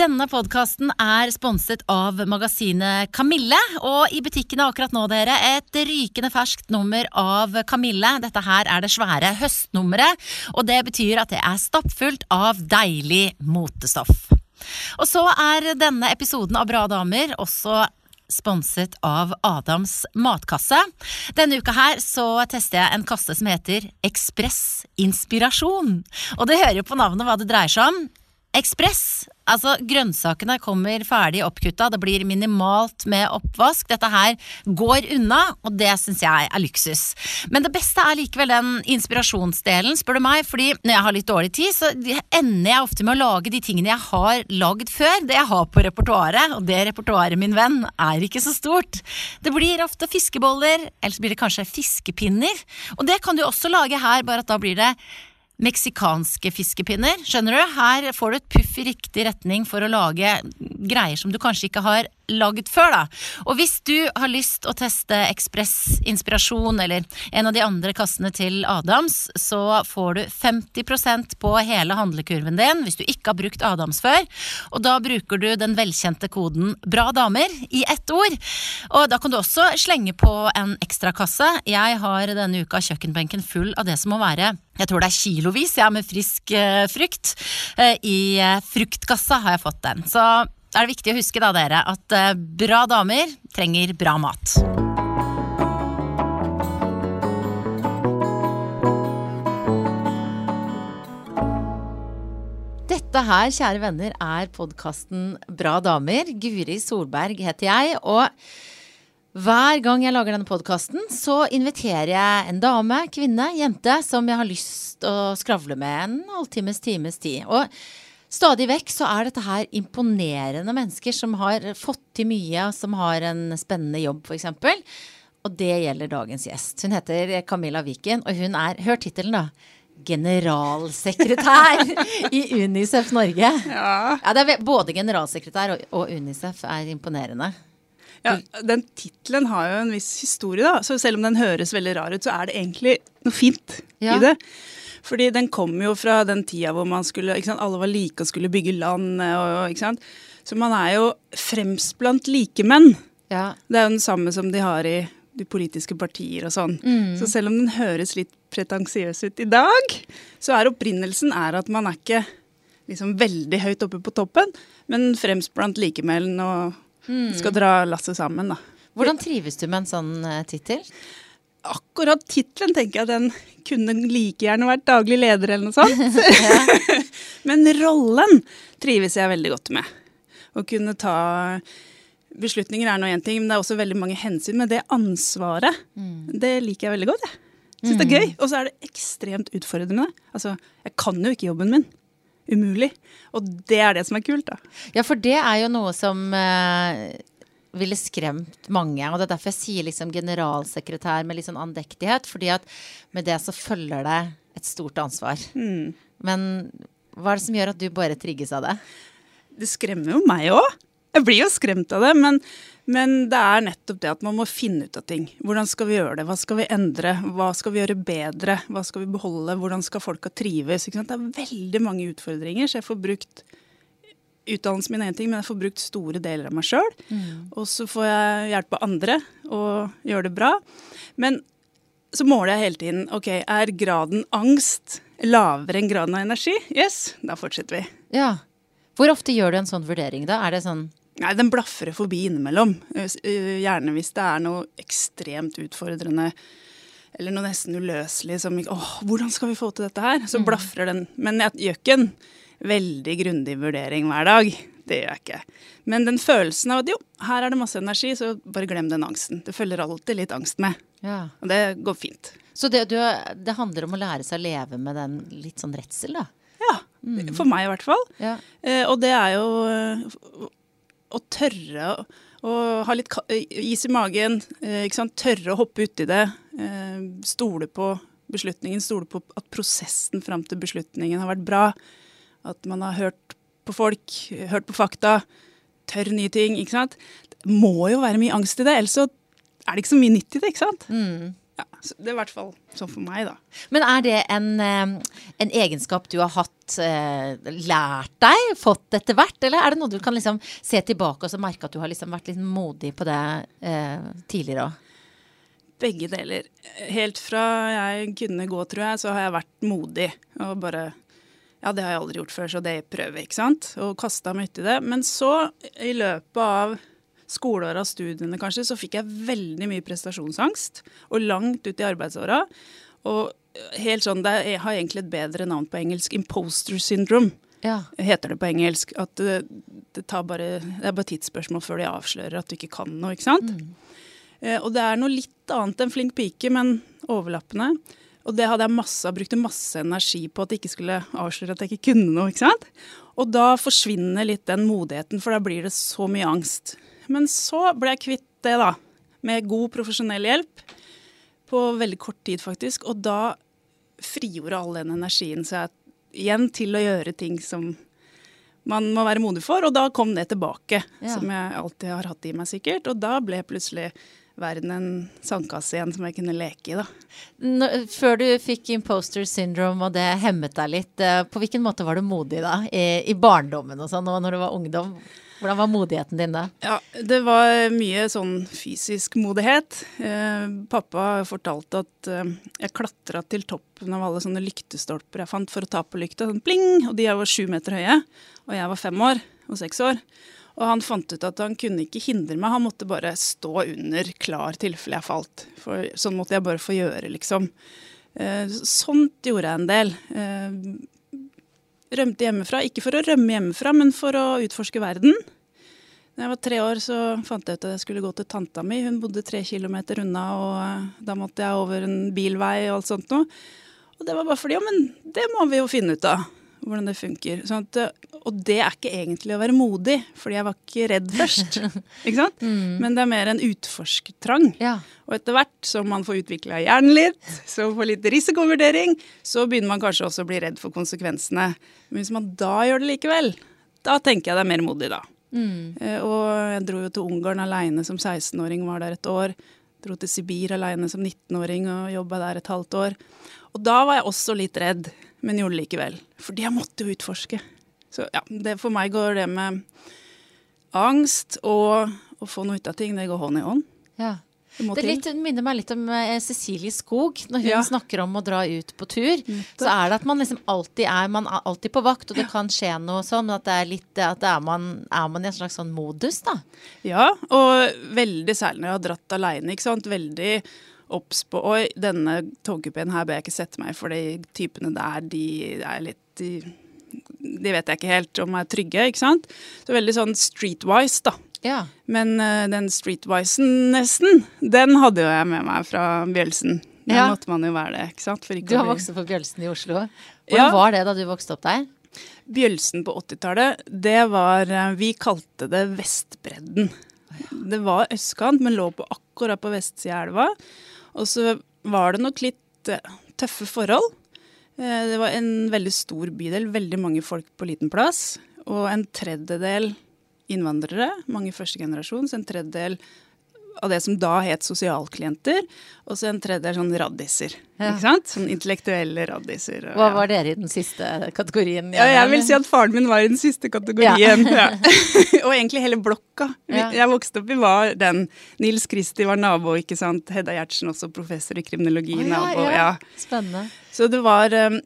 Denne podkasten er sponset av magasinet Kamille. Og i butikkene akkurat nå, dere, et rykende ferskt nummer av Kamille. Dette her er det svære høstnummeret, og det betyr at det er stappfullt av deilig motestoff. Og så er denne episoden av Bra damer også sponset av Adams matkasse. Denne uka her så tester jeg en kasse som heter Ekspress Inspirasjon. Og det hører jo på navnet hva det dreier seg om. Ekspress. Altså, grønnsakene kommer ferdig oppkutta, det blir minimalt med oppvask. Dette her går unna, og det syns jeg er luksus. Men det beste er likevel den inspirasjonsdelen, spør du meg, fordi når jeg har litt dårlig tid, så ender jeg ofte med å lage de tingene jeg har lagd før, det jeg har på repertoaret, og det repertoaret, min venn, er ikke så stort. Det blir ofte fiskeboller, eller så blir det kanskje fiskepinner, og det kan du også lage her, bare at da blir det meksikanske fiskepinner. Skjønner du? Her får du et puff i riktig retning for å lage greier som du kanskje ikke har lagd før, da. Og hvis du har lyst å teste Ekspress Inspirasjon eller en av de andre kassene til Adams, så får du 50% på hele handlekurven din hvis du ikke har brukt Adams før. Og da bruker du den velkjente koden Bra damer i ett ord. Og da kan du også slenge på en ekstra kasse. Jeg har denne uka kjøkkenbenken full av det som må være jeg tror det er kilovis ja, med frisk uh, frukt. Uh, I uh, fruktkassa har jeg fått den. Så er det viktig å huske da, dere, at bra damer trenger bra mat. Dette her, kjære venner, er podkasten Bra damer. Guri Solberg heter jeg. og hver gang jeg lager denne podkasten, så inviterer jeg en dame, kvinne, jente som jeg har lyst å skravle med en halvtimes, times tid. Og stadig vekk så er dette her imponerende mennesker som har fått til mye, som har en spennende jobb, f.eks. Og det gjelder dagens gjest. Hun heter Camilla Viken, og hun er, hør tittelen, da. Generalsekretær i Unicef Norge. Ja. ja er, både generalsekretær og, og Unicef er imponerende. Ja, Den tittelen har jo en viss historie, da. Så selv om den høres veldig rar ut, så er det egentlig noe fint ja. i det. Fordi den kom jo fra den tida hvor man skulle, ikke sant, alle var like og skulle bygge land. Og, ikke sant? Så man er jo fremst blant likemenn. Ja. Det er jo den samme som de har i de politiske partier og sånn. Mm. Så selv om den høres litt pretensiøs ut i dag, så er opprinnelsen er at man er ikke liksom veldig høyt oppe på toppen, men fremst blant likemenn og Mm. Skal dra lasset sammen, da. Hvordan trives du med en sånn uh, tittel? Akkurat tittelen tenker jeg den kunne like gjerne vært daglig leder eller noe sånt. Men rollen trives jeg veldig godt med. Å kunne ta beslutninger er nå én ting, men det er også veldig mange hensyn. Men det ansvaret, mm. det liker jeg veldig godt. Jeg syns mm. det er gøy. Og så er det ekstremt utfordrende. Altså, jeg kan jo ikke jobben min umulig. Og det er det som er kult, da. Ja, for det er jo noe som uh, ville skremt mange. Og det er derfor jeg sier liksom generalsekretær med litt sånn andektighet. fordi at med det så følger det et stort ansvar. Mm. Men hva er det som gjør at du bare trigges av det? Det skremmer jo meg òg. Jeg blir jo skremt av det. Men men det er nettopp det at man må finne ut av ting. Hvordan skal vi gjøre det? Hva skal vi endre? Hva skal vi gjøre bedre? Hva skal vi beholde? Hvordan skal folka trives? Det er veldig mange utfordringer, så jeg får brukt utdannelsen min er én ting, men jeg får brukt store deler av meg sjøl. Mm. Og så får jeg hjelp av andre og gjøre det bra. Men så måler jeg hele tiden. Ok, er graden angst lavere enn graden av energi? Yes, da fortsetter vi. Ja. Hvor ofte gjør du en sånn vurdering, da? Er det sånn Nei, den blafrer forbi innimellom. Eh, eh, gjerne hvis det er noe ekstremt utfordrende eller noe nesten uløselig som åh, hvordan skal vi få til dette her? Så mm. blafrer den. Men jeg gjør ikke en veldig grundig vurdering hver dag. Det gjør jeg ikke. Men den følelsen av at jo, her er det masse energi, så bare glem den angsten. Det følger alltid litt angst med. Ja. Og det går fint. Så det, du, det, handler om å lære seg å leve med den litt sånn redsel, da? Ja. Mm. For meg i hvert fall. Ja. Eh, og det er jo å tørre å ha litt is i magen, eh, tørre å hoppe uti det. Eh, stole på beslutningen, stole på at prosessen fram til beslutningen har vært bra. At man har hørt på folk, hørt på fakta, tør nye ting. ikke sant? Det må jo være mye angst i det, ellers så er det ikke så mye nytt i det. ikke sant? Mm. Ja, det er i hvert fall sånn for meg, da. Men er det en, en egenskap du har hatt, lært deg, fått etter hvert? Eller er det noe du kan liksom se tilbake og så merke at du har liksom vært litt modig på det eh, tidligere òg? Begge deler. Helt fra jeg kunne gå, tror jeg, så har jeg vært modig. Og bare Ja, det har jeg aldri gjort før, så det prøver jeg, ikke sant. Og kasta meg uti det. Men så, i løpet av skoleåra, studiene kanskje, så fikk jeg veldig mye prestasjonsangst. Og langt ut i arbeidsåra. Og helt sånn, det har egentlig et bedre navn på engelsk. Imposter syndrome. Ja. heter det på engelsk. At det, det, bare, det, er bare tidsspørsmål før de avslører at du ikke kan noe. ikke sant? Mm. Eh, og det er noe litt annet enn flink pike, men overlappende. Og det hadde jeg masse, brukte masse energi på at jeg ikke skulle avsløre at jeg ikke kunne noe. ikke sant? Og da forsvinner litt den modigheten, for da blir det så mye angst. Men så ble jeg kvitt det, da. Med god profesjonell hjelp. På veldig kort tid, faktisk. Og da frigjorde all den energien seg igjen til å gjøre ting som man må være modig for. Og da kom det tilbake, ja. som jeg alltid har hatt i meg, sikkert. Og da ble plutselig verden en sandkasse igjen som jeg kunne leke i, da. Før du fikk imposter syndrome og det hemmet deg litt, eh, på hvilken måte var du modig da? I, i barndommen og sånn, og når du var ungdom? Hvordan var modigheten din da? Ja, Det var mye sånn fysisk modighet. Eh, pappa fortalte at eh, jeg klatra til toppen av alle sånne lyktestolper jeg fant for å ta på lykta. Sånn pling! Og de var sju meter høye. Og jeg var fem år og seks år. Og han fant ut at han kunne ikke hindre meg, han måtte bare stå under klar tilfelle jeg falt. For sånn måtte jeg bare få gjøre, liksom. Eh, sånt gjorde jeg en del. Eh, rømte hjemmefra. Ikke for å rømme hjemmefra, men for å utforske verden. Da jeg var tre år, så fant jeg ut at jeg skulle gå til tanta mi. Hun bodde tre kilometer unna, og eh, da måtte jeg over en bilvei og alt sånt noe. Og det var bare fordi ja, men det må vi jo finne ut av hvordan det funker. Sånn at, og det er ikke egentlig å være modig, fordi jeg var ikke redd først. ikke sant? Mm. Men det er mer en utforskertrang. Ja. Og etter hvert som man får utvikla hjernen litt, så får litt risikovurdering, så begynner man kanskje også å bli redd for konsekvensene. Men hvis man da gjør det likevel, da tenker jeg det er mer modig, da. Mm. Eh, og jeg dro jo til Ungarn aleine som 16-åring, var der et år. Dro til Sibir aleine som 19-åring og jobba der et halvt år. Og da var jeg også litt redd men gjorde det likevel. Fordi jeg måtte jo utforske. Så ja, det, for meg går det med angst og å få noe ut av ting, det går hånd i hånd. Ja. Det, litt, minner meg litt om uh, Cecilie Skog. Når hun ja. snakker om å dra ut på tur, så er det at man liksom alltid er, man er alltid på vakt, og det kan skje noe sånn. At det er litt at er, man, er man i en slags sånn modus, da. Ja, og veldig særlig når jeg har dratt aleine, ikke sant. Veldig obs på Oi, denne togkupeen her bør jeg ikke sette meg i, for de typene der, de er litt de, de, vet jeg ikke helt om er trygge, ikke sant. Så veldig sånn streetwise, da. Ja. Men uh, den streetwisen nesten, den hadde jo jeg med meg fra Bjølsen. Den ja. måtte man jo være det, ikke sant. du har vokst opp på Bjølsen i Oslo. Hvordan ja. var det da du vokste opp der? Bjølsen på 80-tallet, det var eh, Vi kalte det Vestbredden. Det var østkant, men lå på akkurat på vestsida av elva. Og så var det nok litt uh, tøffe forhold. Uh, det var en veldig stor bydel, veldig mange folk på liten plass. Og en tredjedel innvandrere, mange førstegenerasjons. En tredjedel av det som da het sosialklienter, og så en tredje er sånn raddiser. Ja. Ikke sant? Sånn intellektuelle raddiser. Og, Hva var dere i den siste kategorien? Ja, jeg vil si at faren min var i den siste kategorien. og egentlig hele blokka. Jeg vokste opp i var den. Nils Kristi var nabo, ikke sant. Hedda Gjertsen også professor i kriminologi. Oh, nabo, ja. Spennende. Så det var um,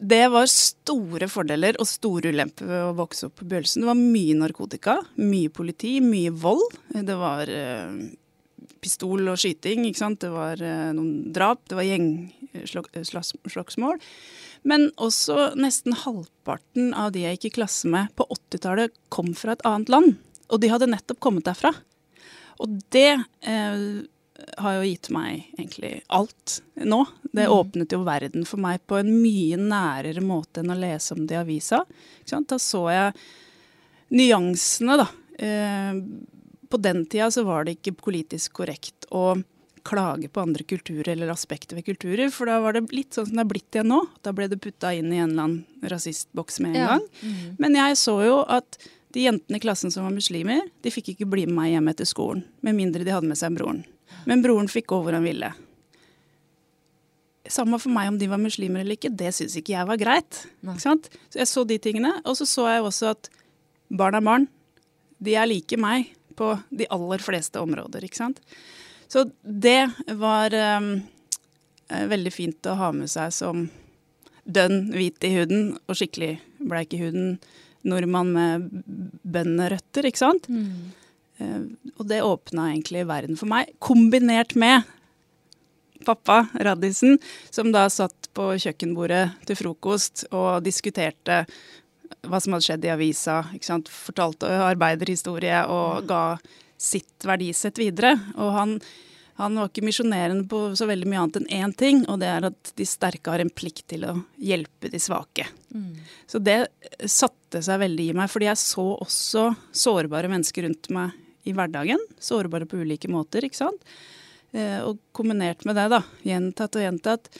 det var store fordeler og store ulemper ved å vokse opp på Bjølsen. Det var mye narkotika, mye politi, mye vold. Det var uh, pistol og skyting, ikke sant. Det var uh, noen drap, det var gjengslagsmål. Men også nesten halvparten av de jeg gikk i klasse med på 80-tallet, kom fra et annet land. Og de hadde nettopp kommet derfra. Og det uh, har jo gitt meg egentlig alt nå. Det mm. åpnet jo verden for meg på en mye nærere måte enn å lese om det i avisa. Da så jeg nyansene, da. Eh, på den tida så var det ikke politisk korrekt å klage på andre kulturer eller aspekter ved kulturer, for da var det litt sånn som det er blitt igjen nå. Da ble det putta inn i en eller annen rasistboks med en ja. gang. Mm. Men jeg så jo at de jentene i klassen som var muslimer, de fikk ikke bli med meg hjem etter skolen. Med mindre de hadde med seg broren. Men broren fikk gå hvor han ville. samme for meg om de var muslimer eller ikke, det syns ikke jeg var greit. Så jeg så de tingene. Og så så jeg også at barn er barn. De er like meg på de aller fleste områder, ikke sant. Så det var um, veldig fint å ha med seg som dønn hvit i huden og skikkelig bleik i huden nordmann med bønderøtter, ikke sant. Mm. Uh, og det åpna egentlig verden for meg, kombinert med pappa, Radisen, som da satt på kjøkkenbordet til frokost og diskuterte hva som hadde skjedd i avisa. Fortalte arbeiderhistorie og ga sitt verdisett videre. Og han, han var ikke misjonerende på så veldig mye annet enn én ting, og det er at de sterke har en plikt til å hjelpe de svake. Mm. Så det satte seg veldig i meg, fordi jeg så også sårbare mennesker rundt meg i hverdagen. Sårbare på ulike måter, ikke sant. Eh, og kombinert med det, da, gjentatt og gjentatt,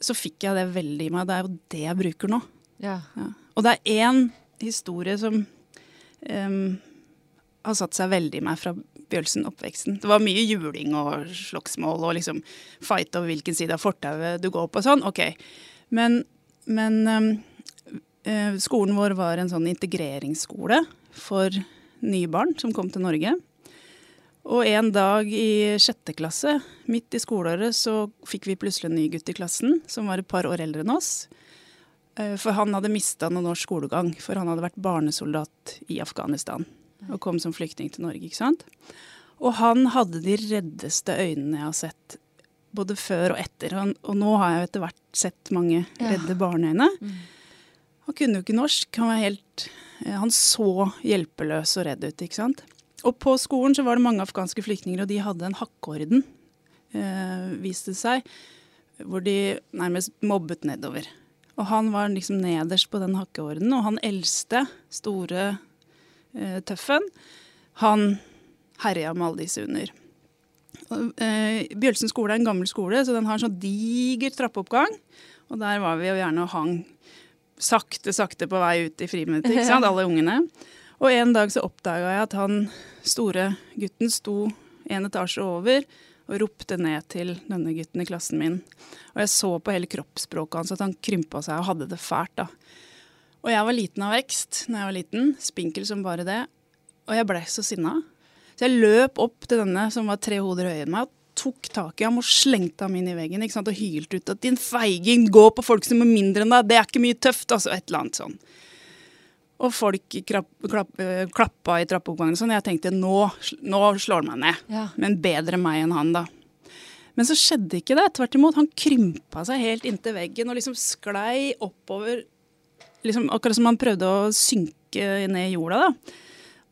så fikk jeg det veldig i meg. Det er jo det jeg bruker nå. Ja. Ja. Og det er én historie som um, har satt seg veldig i meg fra Bjølsen-oppveksten. Det var mye juling og slagsmål og liksom fight over hvilken side av fortauet du går på og sånn. OK. Men, men um, skolen vår var en sånn integreringsskole for nye barn som kom til Norge. Og en dag i sjette klasse, midt i skoleåret, så fikk vi plutselig en ny gutt i klassen som var et par år eldre enn oss. Eh, for han hadde mista noen års skolegang, for han hadde vært barnesoldat i Afghanistan og kom som flyktning til Norge. ikke sant? Og han hadde de reddeste øynene jeg har sett, både før og etter. Og, nå har jeg etter hvert sett mange redde ja. barneøyne. Mm. Han kunne jo ikke norsk. Han var helt eh, Han så hjelpeløs og redd ut, ikke sant. Og på skolen så var det mange afghanske flyktninger, og de hadde en hakkeorden, eh, viste det seg, hvor de nærmest mobbet nedover. Og han var liksom nederst på den hakkeorden, og han eldste, store eh, tøffen, han herja med alle disse under. Eh, Bjølsen skole er en gammel skole, så den har en sånn diger trappeoppgang. Og der var vi jo gjerne og hang sakte, sakte på vei ut i friminuttet, ikke sant, alle ungene. Og en dag så oppdaga jeg at han store gutten sto en etasje over og ropte ned til denne gutten i klassen min. Og jeg så på hele kroppsspråket hans at han krympa seg og hadde det fælt. da. Og jeg var liten av vekst når jeg var liten, spinkel som bare det. Og jeg blei så sinna. Så jeg løp opp til denne som var tre hoder høyere enn meg, tok tak i ham og slengte ham inn i veggen ikke sant? og hylte ut at 'din feiging, gå på folk som er mindre enn deg', det er ikke mye tøft', altså et eller annet sånn. Og folk klapp, klapp, klappa i trappeoppgangen sånn. Jeg tenkte nå, nå slår han meg ned. Ja. Men bedre meg enn han, da. Men så skjedde ikke det. Tvert imot. Han krympa seg helt inntil veggen og liksom sklei oppover. Liksom, akkurat som han prøvde å synke ned i jorda. da.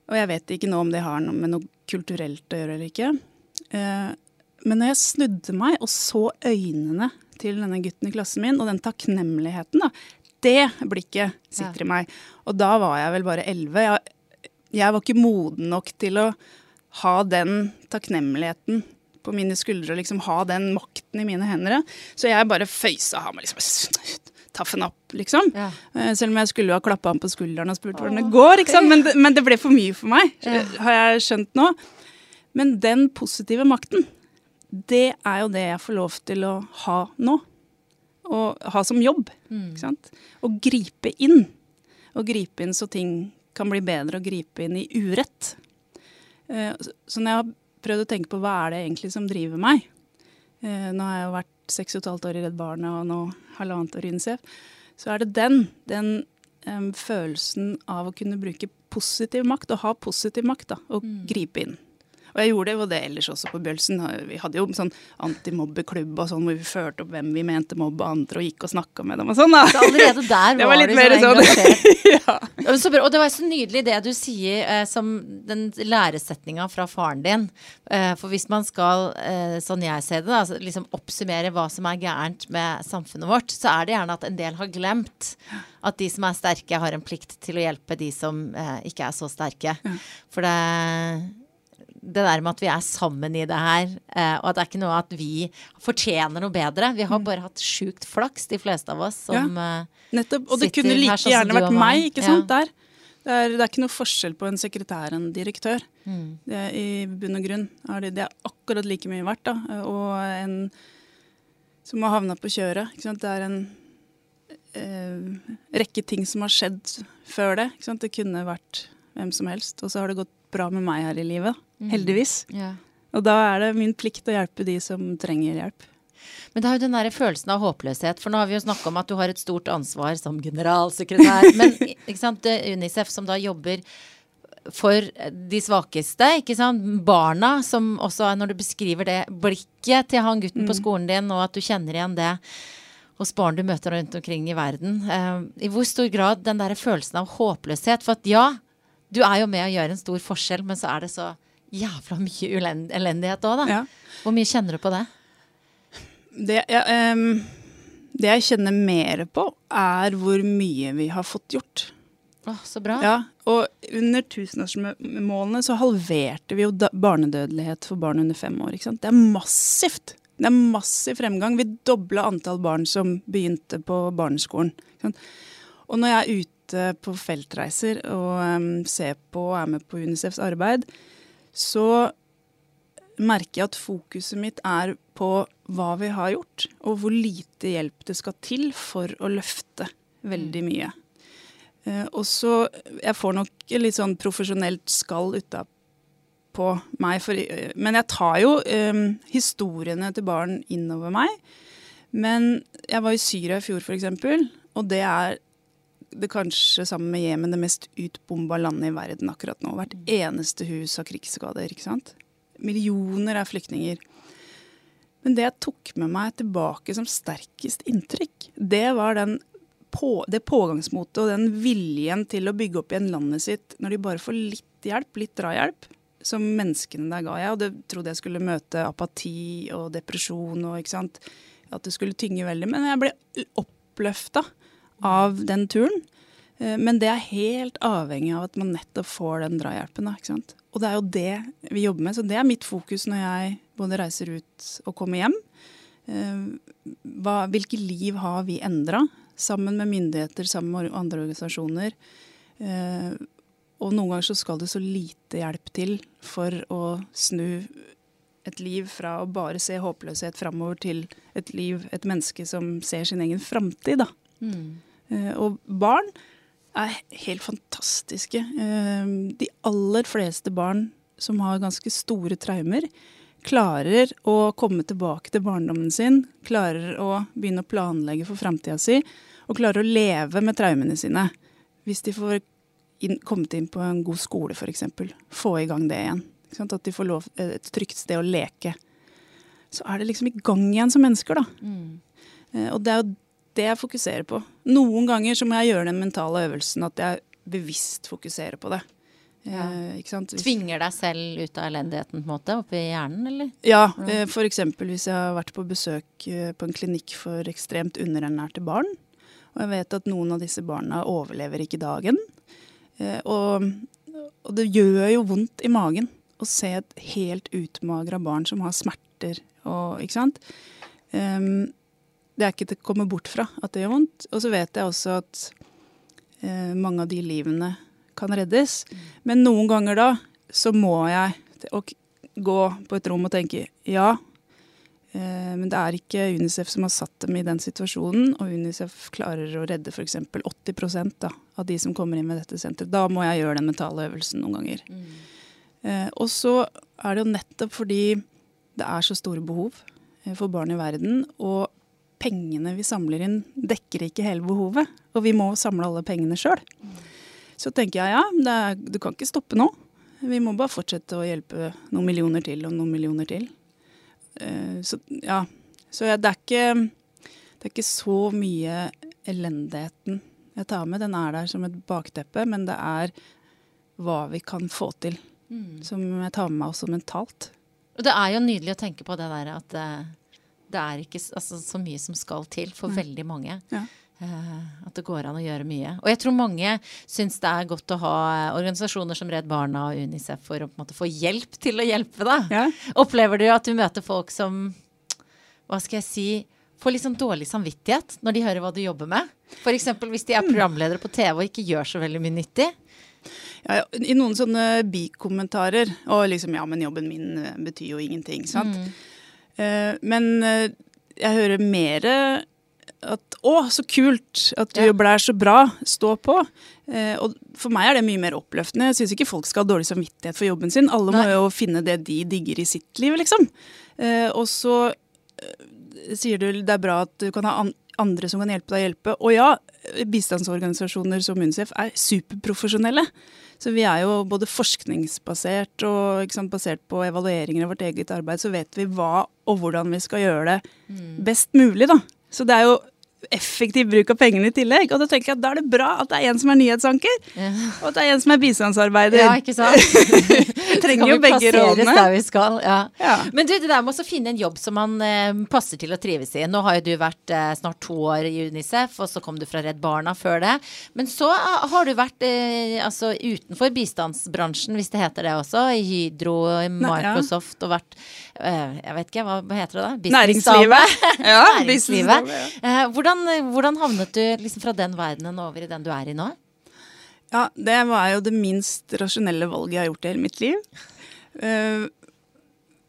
Og jeg vet ikke nå om det har noe med noe kulturelt å gjøre eller ikke. Eh, men når jeg snudde meg og så øynene til denne gutten i klassen min, og den takknemligheten, da, det blikket sitter ja. i meg. Og da var jeg vel bare elleve. Jeg, jeg, var ikke moden nok til å ha den takknemligheten på mine skuldre og liksom ha den makten i mine hender. Så jeg bare føysa ham og liksom taffen opp, liksom. Ja. Eh, selv om jeg skulle ha klappa ham på skulderen og spurt hvordan det går. Men det, men, det, ble for mye for meg, har jeg skjønt nå. Men den positive makten, det er jo det jeg får lov til å ha nå å ha som jobb. Mm. Ikke sant? Å gripe inn. Å gripe inn så ting kan bli bedre, og gripe inn i urett. Uh, så når jeg har prøvd å tenke på hva er det egentlig som driver meg uh, Nå har jeg jo vært seks og et halvt år i Redd Barna og nå halvannet år i UNICEF. Så er det den. Den um, følelsen av å kunne bruke positiv makt, og ha positiv makt, da, og mm. gripe inn. Og jeg gjorde det jo det ellers også på Bjølsen. Vi hadde jo sånn antimobbeklubb og sånn hvor vi førte opp hvem vi mente mobbe andre, og gikk og snakka med dem og sånn. da. Så allerede der var, var litt mer sånn, ja. Og det var så nydelig det du sier eh, som den læresetninga fra faren din. Eh, for hvis man skal, eh, sånn jeg ser det, da, liksom oppsummere hva som er gærent med samfunnet vårt, så er det gjerne at en del har glemt at de som er sterke, har en plikt til å hjelpe de som eh, ikke er så sterke. For det det der med at vi er sammen i det her, eh, og at det er ikke noe at vi fortjener noe bedre. Vi har mm. bare hatt sjukt flaks, de fleste av oss, som ja, eh, nettopp. Og det kunne like sånn gjerne vært meg, ikke sant, ja. der. Det er, det er, ikke noe forskjell på en sekretær og en direktør. Mm. Det er, I bunn og grunn er det, det er akkurat like mye verdt. da, Og en som har havna på kjøret. Det er en eh, rekke ting som har skjedd før det. Det kunne vært hvem som helst. Og så har det gått bra med meg her i livet. Mm. Heldigvis. Ja. Og da er det min plikt å hjelpe de som trenger hjelp. Men det er jo den der følelsen av håpløshet. For nå har vi jo snakka om at du har et stort ansvar som generalsekretær. Men Unicef som da jobber for de svakeste, ikke sant. Barna, som også når du beskriver det blikket til han gutten mm. på skolen din, og at du kjenner igjen det hos barn du møter rundt omkring i verden. Uh, I hvor stor grad den der følelsen av håpløshet For at ja, du er jo med å gjøre en stor forskjell, men så er det så jævla mye elendighet òg, da. Ja. Hvor mye kjenner du på det? Det, ja, um, det jeg kjenner mer på, er hvor mye vi har fått gjort. Oh, så bra. Ja, og under tusenårsmålene så halverte vi jo barnedødelighet for barn under fem år. ikke sant? Det er massivt! Det er massiv fremgang. Vi dobla antall barn som begynte på barneskolen. Og når jeg er ute på feltreiser og ser på og er med på Unicefs arbeid, så merker jeg at fokuset mitt er på hva vi har gjort, og hvor lite hjelp det skal til for å løfte veldig mm. mye. Uh, og så Jeg får nok litt sånn profesjonelt skall utapå på meg. For, men jeg tar jo um, historiene til barn innover meg. Men jeg var i Syria i fjor, f.eks., og det er det kanskje sammen med Jemen det mest utbomba landet i verden akkurat nå. Hvert eneste hus har krigsskader. ikke sant? Millioner er flyktninger. Men det jeg tok med meg tilbake som sterkest inntrykk, det var den på, det pågangsmotet og den viljen til å bygge opp igjen landet sitt når de bare får litt hjelp, litt drahjelp som menneskene der ga. Jeg Og det trodde jeg skulle møte apati og depresjon og ikke sant. At det skulle tynge veldig. Men jeg ble oppløfta av den turen. Eh, men det er helt avhengig av at man nettopp får den drahjelpen. sant? Og det er jo det vi jobber med. Så det er mitt fokus når jeg både reiser ut og kommer hjem. Eh, hva, hvilke liv har vi endra? Sammen med myndigheter, sammen med andre organisasjoner. Eh, og noen ganger så skal det så lite hjelp til for å snu et liv fra å bare se håpløshet framover til et liv, et menneske som ser sin egen framtid, da. Mm. Uh, og barn er helt fantastiske. Uh, de aller fleste barn som har ganske store traumer, klarer å komme tilbake til barndommen sin, klarer å begynne å planlegge for framtida si, og klarer å leve med traumene sine. Hvis de får inn, kommet inn på en god skole, f.eks. Få i gang det igjen. At de får lov, eh, et trygt sted å leke. Så er det liksom i gang igjen som mennesker, da. Mm. Eh, og det er jo det jeg fokuserer på. Noen ganger så må jeg gjøre den mentale øvelsen at jeg bevisst fokuserer på det. Ja. Eh, Tvinger deg selv ut av elendigheten på en måte, oppi hjernen, eller? Ja, eh, f.eks. hvis jeg har vært på besøk eh, på en klinikk for ekstremt underernærte barn, og jeg vet at noen av disse barna overlever ikke dagen, Eh, og, og, det gjør jo vondt i magen å se et helt utmagra barn som har smerter og Ikke sant? Um, det er ikke til å komme bort fra at det gjør vondt. Og så vet jeg også at eh, mange av de livene kan reddes. Men noen ganger da så må jeg gå på et rom og tenke ja, Eh, men det er ikke Unicef som har satt dem i den situasjonen, og Unicef klarer å redde f.eks. 80 da, av de som kommer inn med dette senteret. Da må jeg gjøre den mentale øvelsen noen ganger. Mm. Eh, og så er det jo nettopp fordi det er så store behov eh, for barn i verden, og pengene vi samler inn, dekker ikke hele behovet. Og vi må samle alle pengene sjøl. Så tenker jeg ja, er, du kan ikke stoppe nå. Vi må bare fortsette å hjelpe noen millioner til og noen millioner til. Uh, så ja. Så det er ikke det er ikke så mye elendigheten jeg tar med. Den er der som et bakteppe, men det er hva vi kan få til. Mm. Som jeg tar med meg også mentalt. Og det er jo nydelig å tenke på det der at eh, det er ikke altså, så mye som skal til for mm. veldig mange. Ja. Uh, at det går an å gjøre mye. Og jeg tror mange syns det er godt å ha organisasjoner som Redd Barna og Unicef for å på en måte få hjelp til å hjelpe deg. Ja. Opplever du at du møter folk som hva skal jeg si får litt sånn dårlig samvittighet når de hører hva du jobber med? F.eks. hvis de er mm. programledere på TV og ikke gjør så veldig mye nyttig? Ja, I noen sånne bikommentarer Og liksom ja, men jobben min betyr jo ingenting. sant? Mm. Uh, men uh, jeg hører mer at å, så kult at du ja. jobber der, så bra, stå på. Eh, og for meg er det mye mer oppløftende. Jeg syns ikke folk skal ha dårlig samvittighet for jobben sin. Alle Nei. må jo finne det de digger i sitt liv, liksom. Eh, og så eh, sier du det er bra at du kan ha an andre som kan hjelpe deg å hjelpe. Og ja, bistandsorganisasjoner som UNICEF er superprofesjonelle. Så vi er jo både forskningsbasert og sant, basert på evalueringer av vårt eget arbeid, så vet vi hva og hvordan vi skal gjøre det mm. best mulig, da. Så det er jo effektiv bruk av pengene i tillegg. Og da tenker jeg at da er det bra at det er en som er nyhetsanker, ja. og at det er en som er bistandsarbeider. Ja, ikke sant? vi trenger jo begge rådene. Der vi skal, ja. ja. Men du, det der med å finne en jobb som man eh, passer til å trives i. Nå har jo du vært eh, snart to år i UNICEF, og så kom du fra Redd Barna før det. Men så eh, har du vært eh, altså utenfor bistandsbransjen, hvis det heter det også, i Hydro, i Microsoft, og vært Jeg vet ikke, hva, heter det da? Næringslivet. Ja, Næringslivet. Ja. hvordan hvordan, hvordan, havnet du liksom fra den verdenen over i den du er i nå? Ja, det var jo det minst rasjonelle valget jeg har gjort i hele mitt liv. Uh,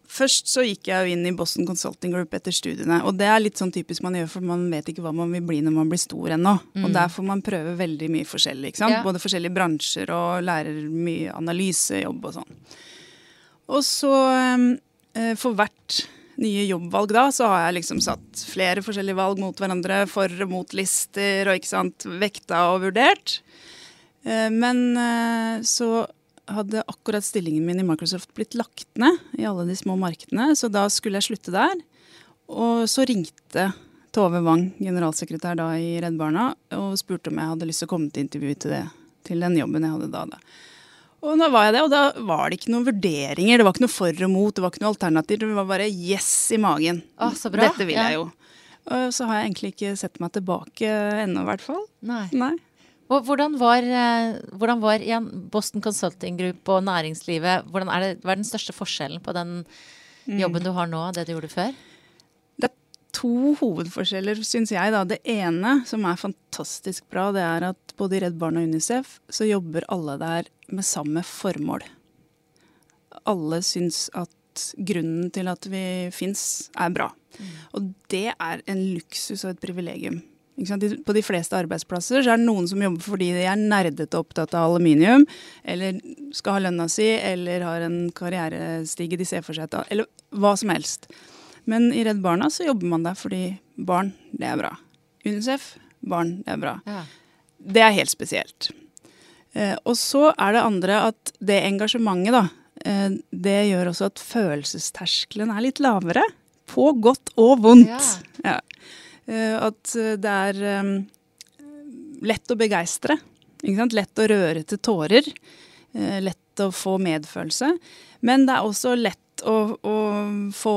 først så gikk jeg jo inn i Boston Consulting Group etter studiene. Og det er litt sånn typisk man gjør, for man vet ikke hva man vil bli når man blir stor ennå. Mm. Og der får man prøve veldig mye forskjellig. ikke sant? Ja. Både forskjellige bransjer og lærer mye analysejobb og sånn. Og så for hvert nye jobbvalg da, så har jeg liksom satt flere forskjellige valg mot hverandre, for og mot lister, og ikke sant, vekta og vurdert. Eh, men eh, så hadde akkurat stillingen min i Microsoft blitt lagt ned i alle de små markedene, så da skulle jeg slutte der. Og så ringte Tove Wang, generalsekretær da i Redd Barna, og spurte om jeg hadde lyst til å komme til intervju til, det, til den jobben jeg hadde da. da. Og da var jeg det, og da var det ikke noen vurderinger. Det var ikke noe for og mot, det var ikke noe alternativ. Det var bare yes i magen. Å, så bra. Dette vil jeg jo. Og så har jeg egentlig ikke sett meg tilbake ennå, i hvert fall. Nei. Nei. Og hvordan var, eh, hvordan var Boston Consulting Group og næringslivet hvordan er det, Hva er den største forskjellen på den mm. jobben du har nå, og det du gjorde før? Det er to hovedforskjeller, syns jeg. Da. Det ene, som er fantastisk bra, det er at både i Redd Barn og Unicef så jobber alle der med samme formål. Alle syns at grunnen til at vi fins, er bra. Mm. Og det er en luksus og et privilegium. På de fleste arbeidsplasser så er det noen som jobber fordi de er nerdete opptatt av aluminium, eller skal ha lønna si, eller har en karrierestige de ser for seg, eller hva som helst. Men i Redd Barna så jobber man der fordi barn, det er bra. UNICEF, barn, det er bra. Ja. Det er helt spesielt. Eh, og så er det andre at det engasjementet, da, eh, det gjør også at følelsesterskelen er litt lavere. På godt og vondt. Ja. Ja. Eh, at det er lett å begeistre. Lett å røre til tårer. Lett å få medfølelse. Men det er også lett å, å få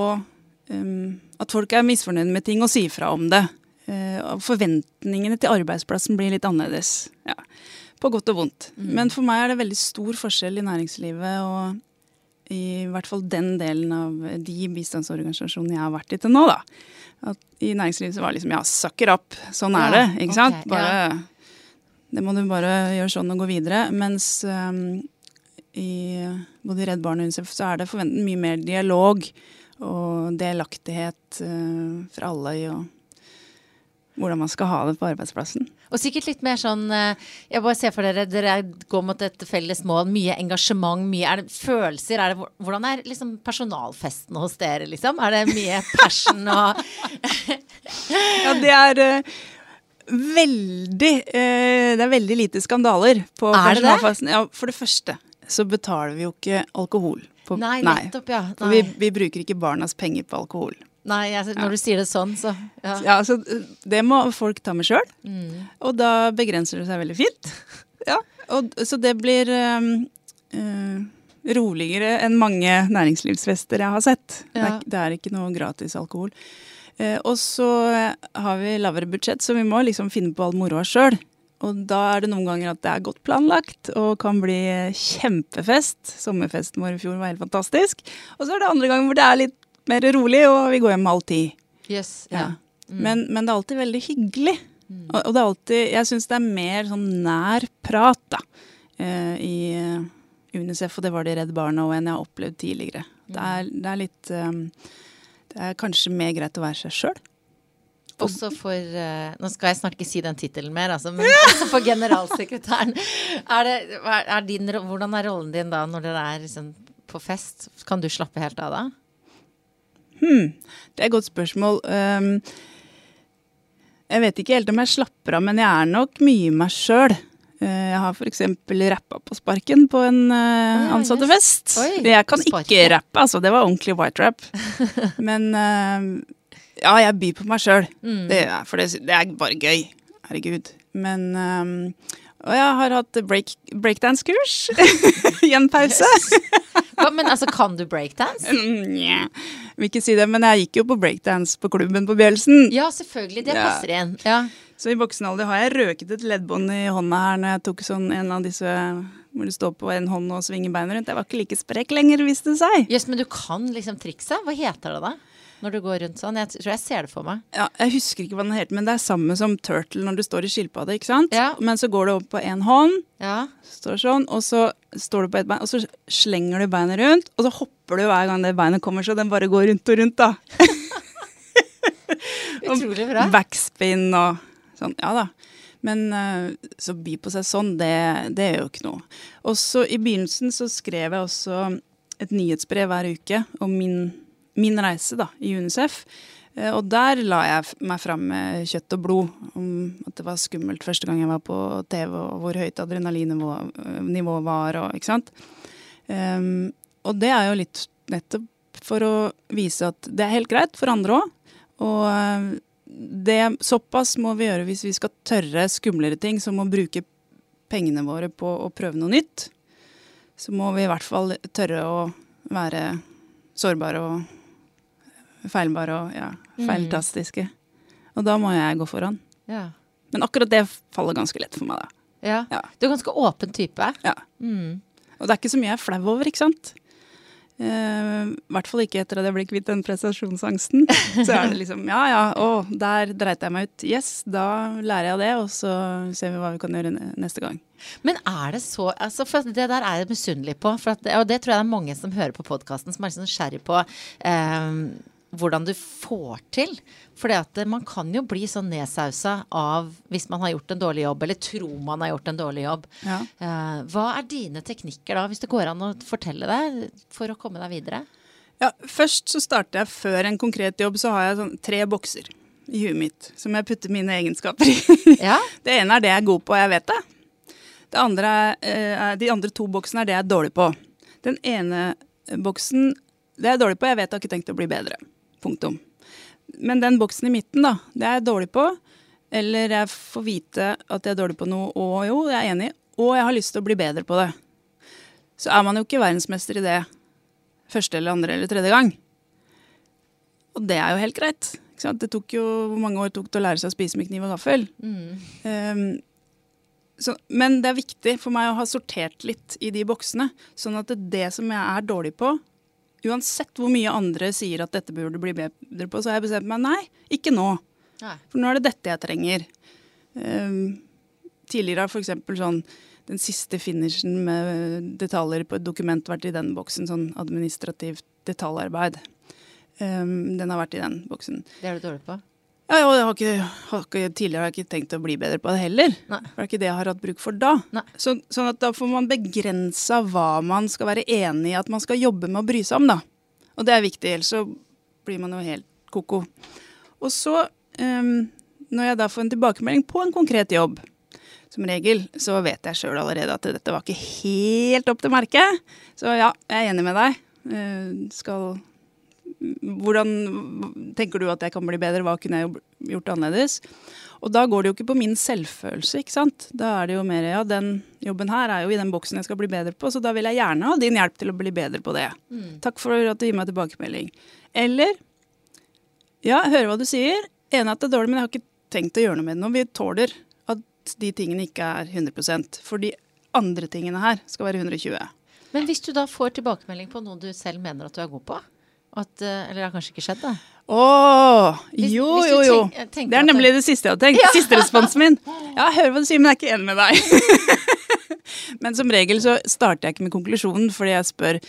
um, At folk er misfornøyd med ting og sier fra om det. Uh, forventningene til arbeidsplassen blir litt annerledes. Ja. På godt og vondt. Mm. Men for meg er det veldig stor forskjell i næringslivet og i hvert fall den delen av de bistandsorganisasjonene jeg har vært i til nå, da. At I næringslivet så var det liksom ja, sucker up. Sånn ja, er det. ikke okay, sant? Bare, ja. Det må du bare gjøre sånn og gå videre. Mens um, i både Redd Barn og UNICEF så er det forventet mye mer dialog og delaktighet uh, for alle i å hvordan man skal ha det på arbeidsplassen. Og sikkert litt mer sånn eh, Jeg bare ser for dere dere går mot et felles mål. Mye engasjement, mye er det følelser. Er det, hvordan er liksom personalfesten hos dere, liksom? Er det mye passion og Ja, det er uh, veldig uh, Det er veldig lite skandaler på er personalfesten. Ja, for det første så betaler vi jo ikke alkohol på, nei, nettopp, ja. Nei. Vi, vi, bruker ikke barnas penger på alkohol. Nei, jeg, når ja. du sier det sånn, så ja. ja så det må folk ta med sjøl. Mm. Og da begrenser det seg veldig fint. ja, og, Så det blir um, uh, roligere enn mange næringslivsfester jeg har sett. Det, er, det, er, ikke noe gratis alkohol. Uh, og så har vi lavere budsjett, så vi må liksom finne på all moroa sjøl. Og da er det noen ganger at det er godt planlagt og kan bli kjempefest. Sommerfesten vår i fjor var helt fantastisk. Og så er det andre ganger hvor det er litt mer rolig, og vi går hjem halv ti. Yes, ja. Mm. Men, men, det er alltid veldig hyggelig. Mm. Og, og, det er alltid Jeg syns det er mer sånn nær prat, da. Eh, I uh, Unicef, og det var det i Redd Barna òg, enn jeg har opplevd tidligere. Mm. Det, er, det, er, litt um, Det er kanskje mer greit å være seg sjøl. også for uh, Nå skal jeg snart ikke si den tittelen mer, altså, men også for generalsekretæren. Er det, er din, hvordan er rollen din da når dere er liksom, på fest? Kan du slappe helt av da? Hmm, det er et godt spørsmål. Um, jeg vet ikke helt om jeg slapper av, men jeg er nok mye meg sjøl. Eh, jeg har f.eks. rappa på sparken på en uh, ansattefest. Jeg kan ikke rappe, altså. Det var ordentlig white rap. Men uh, ja, jeg byr på meg sjøl. Mm. For det, det, er bare gøy. Herregud. Men um, og jeg har hatt break, breakdance-kurs i en pause. Hva, men altså, kan du breakdance? Nja, vil ikke si det, men jeg gikk jo på breakdance på klubben på Bjølsen. Ja, selvfølgelig. Det passer igjen. Ja. Så i voksen alder har jeg røket et leddbånd i hånda her når jeg tok sånn en av disse hvor du står på en hånd og svinger beina rundt. Jeg var ikke like sprek lenger, viste det seg. Yes, men du kan liksom trikset? Hva heter det da? Når du går rundt sånn? Jeg tror jeg ser det for meg. Ja, Jeg husker ikke hva den heter, men det er samme som turtle når du står i skilpadde. ikke sant? Ja. Men så går du opp på én hånd, ja. står sånn, og så står du på ett bein, og så slenger du beinet rundt, og så hopper du hver gang det beinet kommer, så den bare går rundt og rundt, da. Utrolig bra. Backspin og Sånn, ja da. Men uh, så by på seg sånn, det, det er jo ikke noe. Også i begynnelsen så skrev jeg også et nyhetsbrev hver uke om min, min reise da, i UNICEF. Uh, og der la jeg meg fram med kjøtt og blod om at det var skummelt første gang jeg var på TV, og hvor høyt adrenalinnivået var, og ikke sant. Um, og det er jo litt nettopp for å vise at det er helt greit for andre òg. Og uh, det, såpass må vi gjøre hvis vi skal tørre skumlere ting, som å bruke pengene våre på å prøve noe nytt. Så må vi i hvert fall tørre å være sårbare og feilbare og ja, mm. feiltastiske. Og da må jeg gå foran. Ja. Men akkurat det faller ganske lett for meg, da. Ja. ja. Du er ganske åpen type. Ja. Mm. Og det er ikke så mye jeg er flau over, ikke sant. Eh, I hvert fall ikke etter at jeg ble kvitt den prestasjonsangsten. Så er det liksom ja ja, å, der dreit jeg meg ut. Yes, da lærer jeg det, og så ser vi hva vi kan gjøre neste gang. Men er det så altså for Det der er jeg misunnelig på. At, og det tror jeg det er mange som hører på podkasten, som er nysgjerrig på. Eh, hvordan du får til. For man kan jo bli sånn nedsausa av hvis man har gjort en dårlig jobb, eller tror man har gjort en dårlig jobb. Ja. Uh, hva er dine teknikker da, hvis det går an å fortelle det, for å komme deg videre? Ja, Først så starter jeg før en konkret jobb, så har jeg sånn tre bokser i huet mitt som jeg putter mine egenskaper i. Ja. Det ene er det jeg er god på, jeg vet det. det andre er, uh, de andre to boksene er det jeg er dårlig på. Den ene boksen det er jeg dårlig på, jeg vet jeg har ikke tenkt å bli bedre. Punktum. Men den boksen i midten, da, det er jeg dårlig på. Eller jeg får vite at jeg er dårlig på noe, og jo, jeg er enig, og jeg har lyst til å bli bedre på det. Så er man jo ikke verdensmester i det første eller andre eller tredje gang. Og det er jo helt greit. Det tok jo Hvor mange år tok det å lære seg å spise med kniv og gaffel? Mm. Um, så, men det er viktig for meg å ha sortert litt i de boksene, sånn at det, det som jeg er dårlig på, uansett hvor mye andre sier at dette burde bli bedre på, så har jeg bestemt meg nei, ikke nå. Nei. For nå er det dette jeg trenger. Um, tidligere har f.eks. sånn den siste finishen med detaljer på et dokument vært i den boksen. Sånn administrativt detaljarbeid. Um, den har vært i den boksen. Det er du dårlig på? Ja, og jeg har ikke, har ikke, tidligere har jeg ikke tenkt å bli bedre på det heller. Nei. For det er ikke det jeg har hatt bruk for da. Så, sånn at da får man begrensa hva man skal være enig i at man skal jobbe med å bry seg om, da. Og det er viktig, ellers så blir man jo helt ko-ko. Og så, um, når jeg da får en tilbakemelding på en konkret jobb, som regel, så vet jeg sjøl allerede at dette var ikke helt opp til merket. Så ja, jeg er enig med deg. Uh, skal hvordan tenker du at jeg kan bli bedre, hva kunne jeg gjort annerledes? Og da går det jo ikke på min selvfølelse, ikke sant. Da er det jo mer ja, den jobben her er jo i den boksen jeg skal bli bedre på, så da vil jeg gjerne ha din hjelp til å bli bedre på det. Mm. Takk for at du gir meg tilbakemelding. Eller ja, hører hva du sier. Enig at det er dårlig, men jeg har ikke tenkt å gjøre noe med det nå. Vi tåler at de tingene ikke er 100% for de andre tingene her skal være 120 Men hvis du da får tilbakemelding på noe du selv mener at du er god på, at, eh, eller det har kanskje ikke skjedd, da? Å! Jo, jo, jo. Det er nemlig det siste jeg hadde tenkt. Ja. Siste responsen min. Ja, jeg hører hva du sier, men jeg er ikke enig med deg. men som regel så starter jeg ikke med konklusjonen, fordi jeg spør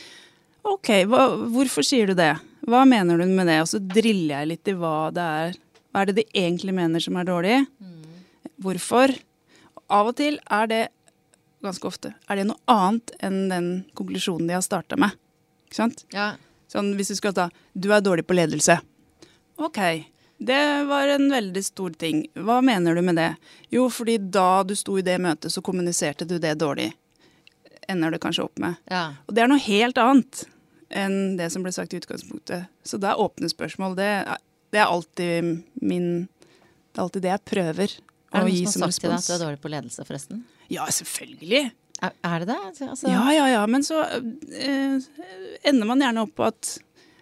OK, hva, hvorfor sier du det? Hva mener du med det? Og så driller jeg litt i hva det er Hva er det de egentlig mener som er dårlig? Hvorfor? Av og til er det ganske ofte er det noe annet enn den konklusjonen de har starta med. Ikke sant? Ja. Sånn, hvis du skal ta 'du er dårlig på ledelse'. Ok, det var en veldig stor ting. Hva mener du med det? Jo, fordi da du sto i det møtet, så kommuniserte du det dårlig. Ender du kanskje opp med. ja. Og det er noe helt annet enn det som ble sagt i utgangspunktet. Så det er åpne spørsmål. Det, det er alltid min Det er alltid det jeg prøver Er det noen som som har sagt til deg at du er dårlig på ledelse, forresten? Ja, selvfølgelig. Er, det det? Altså, Ja, ja, ja. Men så eh, ender man gjerne opp på at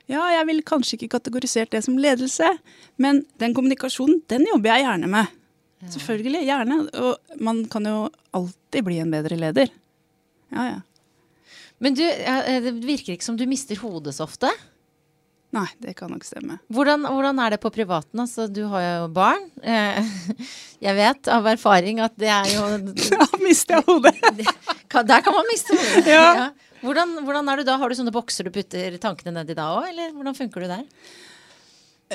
ja, jeg vil kanskje ikke kategorisert det som ledelse, men den kommunikasjonen, den jobber jeg gjerne med. Selvfølgelig. Gjerne. Og man kan jo alltid bli en bedre leder. Ja, ja. Men du, det virker ikke som du mister hodet så ofte. Nei, det kan nok stemme. Hvordan, hvordan er det på privaten? Altså, du har jo barn. Eh, Jeg vet av erfaring at det er jo Da mister jeg hodet! Der kan man miste hodet. Ja. Hvordan, hvordan er du da? Har du sånne bokser du putter tankene ned i da òg, eller hvordan funker du der?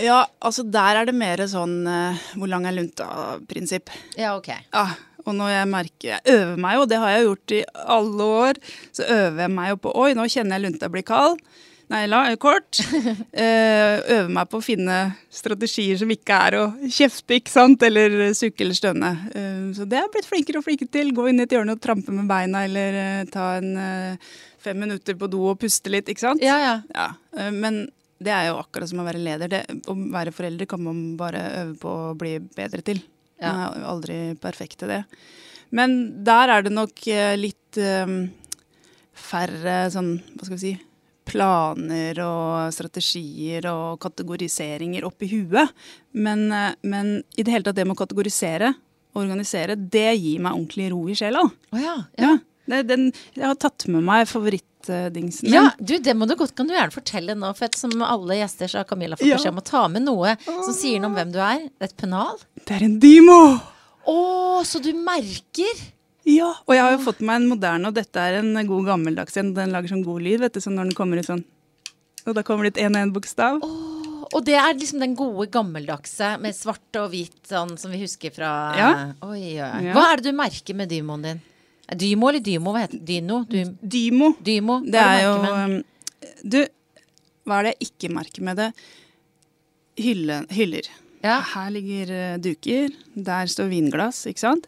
Ja, altså der er det mer sånn eh, hvor lang er lunta-prinsipp. Ja, ok. Ja, og når jeg merker Jeg øver meg jo, det har jeg gjort i alle år. Så øver jeg meg jo på Oi, nå kjenner jeg lunta blir kald. Nei, la, kort. øve øver meg på å finne strategier som ikke er å kjefte, ikke sant? Eller sukke eller stønne. Eh, så det har jeg blitt flinkere og flinkere til. Gå inn i et hjørne og trampe med beina, eller eh, ta en eh, fem minutter på do og puste litt, ikke sant? Ja, ja. Ja, eh, men det er jo akkurat som å være leder. Det, å være forelder kan man bare øve på å bli bedre til. Ja. Man er aldri perfekt til det. Men der er det nok eh, litt eh, færre sånn, hva skal vi si, planer og strategier og kategoriseringer oppi huet. Men, eh, men i det hele tatt det med å kategorisere, og organisere, det gir meg ordentlig ro i sjela. Å ja. Ja. Det, den, jeg har tatt med meg favorittdingsen min. Ja, du, det må du godt, kan du gjerne fortelle nå. For som alle gjester så har Camilla fått Ja. beskjed om å ta med noe som sier noe om hvem du er. Et pennal. Det er en Dymo! Å, så du merker! Ja, og jeg har jo fått meg en moderne, og dette er en god gammeldags en. Den lager sånn god lyd, vet du, sånn når den kommer ut sånn. Og da kommer det ut én og én bokstav. Og det er liksom den gode gammeldagse med svart og hvit, sånn som vi husker fra Ja. Oi, oi. Ja. Hva er det du merker med dymoen din? Dymo eller dymo? Hva heter det? Dyno? Dym, Dymo. dymo? Det er jo um, Du, hva er det jeg ikke merker med det? Hylle, hyller. Ja. Her ligger eh, duker, der står vinglass, ikke sant?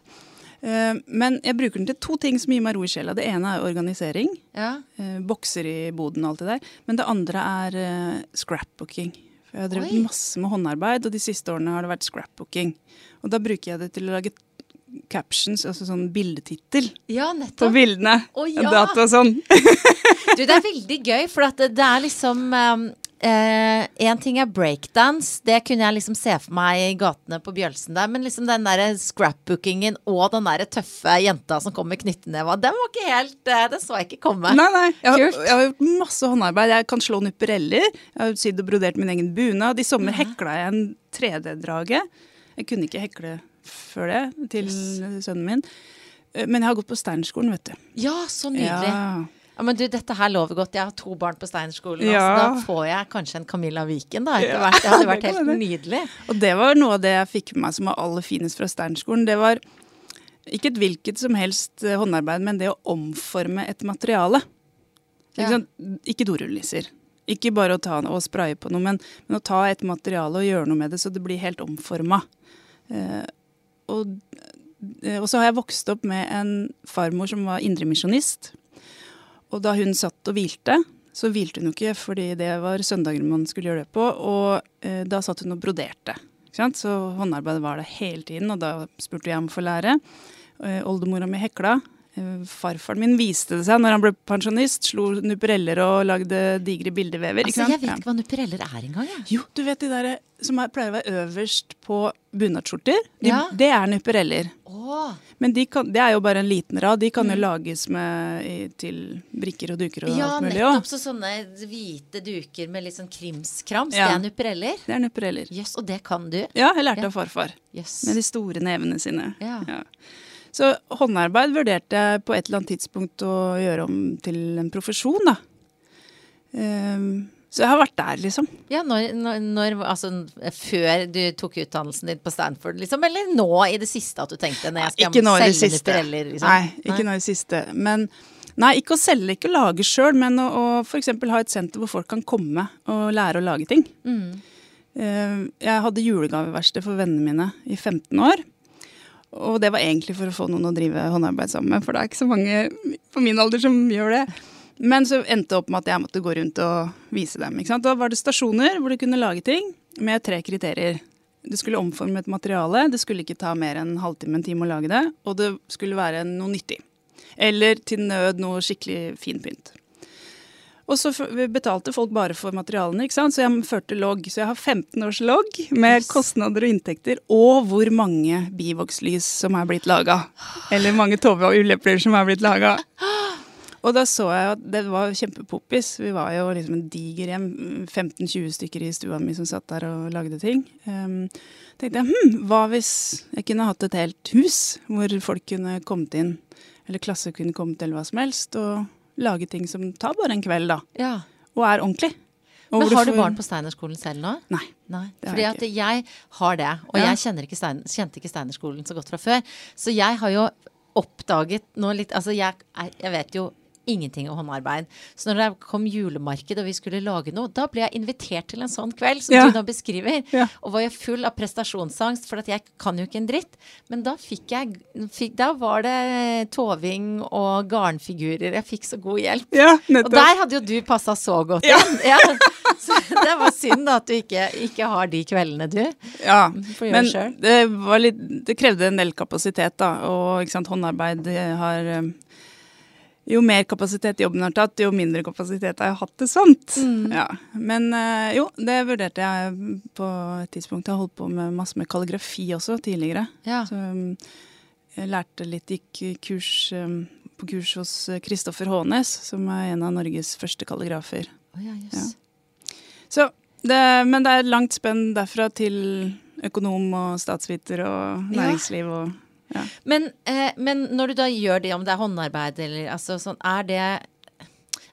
Eh, men jeg bruker den til to ting som gir meg ro i sjela. Det ene er organisering. Ja. eh, bokser i boden og alt det der. Men det andre er eh, scrapbooking. For jeg har drevet Oi. masse med håndarbeid, og de siste årene har det vært scrapbooking. Og da bruker jeg det til å lage captions, altså sånn bildetittel ja, på bildene. Oh, ja. Data og sånn. Du, det er veldig gøy, for at det, det er liksom um, eh, En ting er breakdance, det kunne jeg liksom se for meg i gatene på Bjølsen der, men liksom den der scrapbookingen og den der tøffe jenta som kom med knyttneva, den var ikke helt eh, Den så jeg ikke komme. Nei, nei. Jeg har, jeg har gjort masse håndarbeid. Jeg kan slå nuppereller. Jeg har sydd og brodert min egen bunad. I sommer hekla jeg en 3D-drage. Jeg kunne ikke hekle før det til sønnen min. Eh, Men jeg har gått på Steinerskolen, vet du. Ja, så nydelig. Ja. Ja. men du, dette her lover godt. Jeg har to barn på Steinerskolen, Ja. så da får jeg kanskje en Camilla Viken da etter hvert. Det hadde vært helt nydelig. Og det var noe av det jeg fikk med meg som var aller finest fra Steinerskolen. Det var ikke et hvilket som helst eh, håndarbeid, men det å omforme et materiale. Ikke, Ja. ikke dorullnisser. Ikke bare å ta og spraye på noe, men, men å ta et materiale og gjøre noe med det så det blir helt omforma. Eh, og, eh, og så har jeg vokst opp med en farmor som var indremisjonist. Og da hun satt og hvilte, så hvilte hun jo ikke fordi det var søndager man skulle gjøre det på. Og eh, da satt hun og broderte. Så håndarbeidet var der hele tiden, og da spurte jeg om å få lære. Eh, Oldemora mi hekla. Eh, Farfaren min viste det seg når han ble pensjonist. Slo nuppereller og lagde digre bildevever. Altså, jeg vet ikke hva nuppereller er engang, jeg. Jo, du vet de der som er, pleier å være øverst på bunadsskjorter? De, Ja. Det er nuppereller. Åh, Men de kan, det er jo bare en liten rad. De kan jo lages med, i, til brikker og duker og Mm. ja, alt mulig. Ja, nettopp. Så sånne hvite duker med litt sånn krimskrams, Ja. det er nuppereller. Det er nuppereller. Yes, og det kan du? Ja, jeg lærte Ja. av farfar. Yes. Med de store nevene sine. Ja. Så håndarbeid vurderte jeg på et eller annet tidspunkt å gjøre om til en profesjon, da. Um, Så jeg har vært der, liksom. Ja, når, når, når, Altså før du tok utdannelsen din på Stanford, liksom? Eller nå i det siste at du tenkte når jeg skal ikke nå i det siste. Liksom? Nei, ikke nå i det siste. Men nei, ikke å selge, ikke å lage sjøl, men å, å f.eks. ha et senter hvor folk kan komme og lære å lage ting. Mm. Eh, Jeg hadde julegaveverksted for vennene mine i 15 år. Og det var egentlig for å få noen å drive håndarbeid sammen med, for det er ikke så mange på min alder som gjør det. Men så endte det opp med at jeg måtte gå rundt og vise dem. Da var det stasjoner hvor du kunne lage ting med tre kriterier. Du skulle omforme et materiale, det skulle ikke ta mer enn en halvtime en time å lage det, og det skulle være noe nyttig. Eller til nød noe skikkelig fin pynt. Og så betalte folk bare for materialene, ikke sant? så jeg førte logg. Så jeg har 15 års logg med kostnader og inntekter, og hvor mange bivokslys som er blitt laga. Eller mange Tove og ulepler som er blitt laga. Og da så jeg at det var kjempepoppis. Vi var jo liksom en diger hjem. 15-20 stykker i stua mi som satt der og lagde ting. Um, tenkte jeg, hm, hva hvis jeg kunne hatt et helt hus hvor folk kunne kommet inn, eller klasse kunne kommet eller hva som helst, og lage ting som tar bare en kveld, da. Ja. Og er ordentlig. Og Men har du får- barn på Steinerskolen selv nå? Nei. Nei. Fordi jeg at jeg har det, og Ja. jeg ikke Stein, kjente ikke Steinerskolen så godt fra før. Så jeg har jo oppdaget nå litt Altså, jeg, jeg vet jo ingenting om håndarbeid. Så når det kom julemarked og vi skulle lage noe, da ble jeg invitert til en sånn kveld som Ja. du nå beskriver. Ja. Og var jo full av prestasjonsangst, for at jeg kan jo ikke en dritt. Men da fikk jeg fikk, Da var det toving og garnfigurer. Jeg fikk så god hjelp. Ja, Og der hadde jo du passa så godt Ja. inn. Ja. Så det var synd da at du ikke, ikke har de kveldene, du. Ja, men det litt, det krevde en del kapasitet, da. Og sant, håndarbeid har eh, Jo mer kapasitet jobben har tatt, jo mindre kapasitet har jeg hatt til sånt. Mm. Ja. Men eh, jo, det vurderte jeg på et tidspunkt. Jeg har holdt på med masse med kalligrafi også tidligere. Ja. Så um, jeg lærte litt, gikk kurs um, på kurs hos Kristoffer Hånes, som er en av Norges første kalligrafer. Oh, ja, jøss. Så det, men det er et langt spenn derfra til økonom og statsviter og næringsliv og ja. Men, eh, men når du da gjør det, om det er håndarbeid eller altså sånn, er det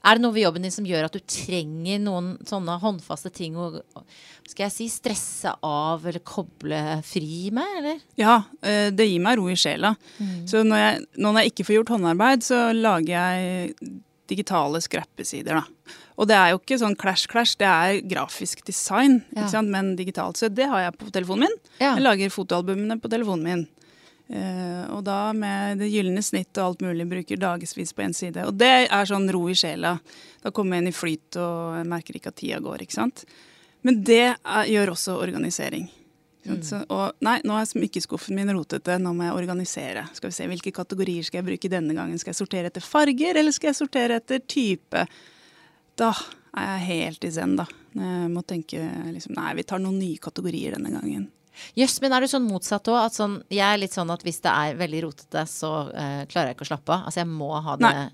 er det noe ved jobben din som gjør at du trenger noen sånne håndfaste ting å skal jeg si, stresse av eller koble fri med, eller? Ja, eh, det gir meg ro i sjela. Så når jeg, når jeg ikke får gjort håndarbeid, så lager jeg digitale skrappesider, da. Og det er jo ikke sånn clash-clash, det er grafisk design, Ja. men digitalt. Så det har jeg på telefonen min. Ja. Jeg lager fotoalbumene på telefonen min. Eh, og da med det gylne snitt og alt mulig bruker dagevis på én side. Og det er sånn ro i sjela. Da kommer jeg inn i flyt og merker ikke at tida går. ikke sant? Men det er, gjør også organisering. Mm. Så, og nei, nå er smykkeskuffen min rotete, nå må jeg organisere. Skal vi se, Hvilke kategorier skal jeg bruke denne gangen? Skal jeg sortere etter farger, eller skal jeg sortere etter type? Da er jeg helt i zen, da. Jeg må tenke liksom, nei, vi tar noen nye kategorier denne gangen. Jøss, men er du sånn motsatt òg? Sånn, jeg er litt sånn at hvis det er veldig rotete, så uh, klarer jeg ikke å slappe av. Altså jeg må ha det Nei.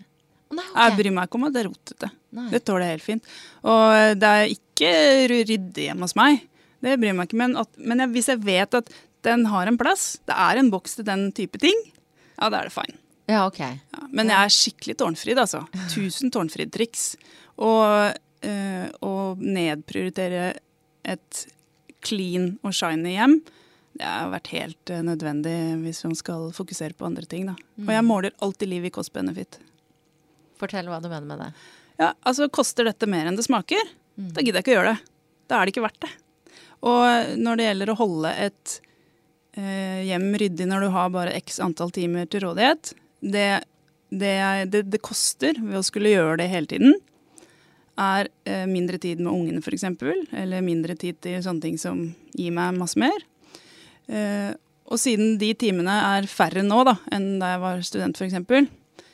Nei, Jeg bryr meg ikke om at det er rotete. Nei. Det tåler jeg helt fint. Og det er ikke ryddig hjemme hos meg. Det bryr meg ikke. Men, at, men jeg, hvis jeg vet at den har en plass, det er en boks til den type ting, ja, da er det fine. Ja, ok. Ja, men jeg er skikkelig tårnfrid, altså. Tusen tårnfrid-triks. Og, øh, å nedprioritere et clean og shiny hjem, det har vært helt eh, nødvendig hvis man skal fokusere på andre ting. Da. Og jeg måler alltid liv i cost-benefit. Fortell hva du mener med det. Ja, altså Koster dette mer enn det smaker, da gidder jeg ikke å gjøre det. Da er det ikke verdt det. Og når det gjelder å holde et eh, hjem ryddig når du har bare x antall timer til rådighet, det, det, det, det koster ved å skulle gjøre det hele tiden, er eh, mindre tid med ungene f.eks., eller mindre tid til sånne ting som gir meg masse mer. Eh, og siden de timene er færre nå da, enn da jeg var student f.eks.,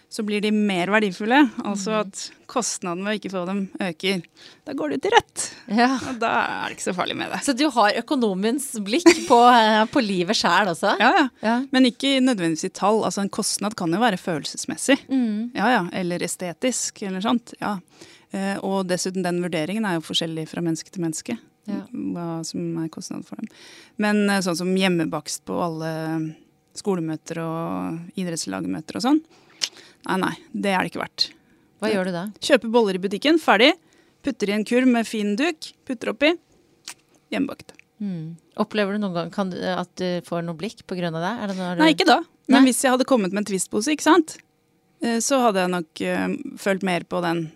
så blir de mer verdifulle. Altså at kostnaden ved å ikke få dem øker. Da går det til rødt. Ja. Og da er det ikke så farlig med det. Så du har økonomens blikk på, eh, på livet sjæl også? Ja, ja. Ja. Men ikke nødvendigvis i tall. Altså En kostnad kan jo være følelsesmessig. Mm. Ja, ja. Eller estetisk, eller sånt. Ja. Eh, og dessuten, den vurderingen er jo forskjellig fra menneske til menneske. Ja. Hva som er kostnad for dem. Men eh, sånn som hjemmebakst på alle skolemøter og idrettslagmøter og sånn. Nei, nei. Det er det ikke verdt. Hva gjør du da? Kjøper boller i butikken, ferdig. Putter i en kurv med fin duk, putter oppi. Hjemmebakt. Mm. Opplever du noen gang kan du, at du får noe blikk pga. det? Det du... Nei, ikke da. Men Nei. hvis jeg hadde kommet med en Twist-pose, ikke sant, Eh, så hadde jeg nok uh, følt mer på den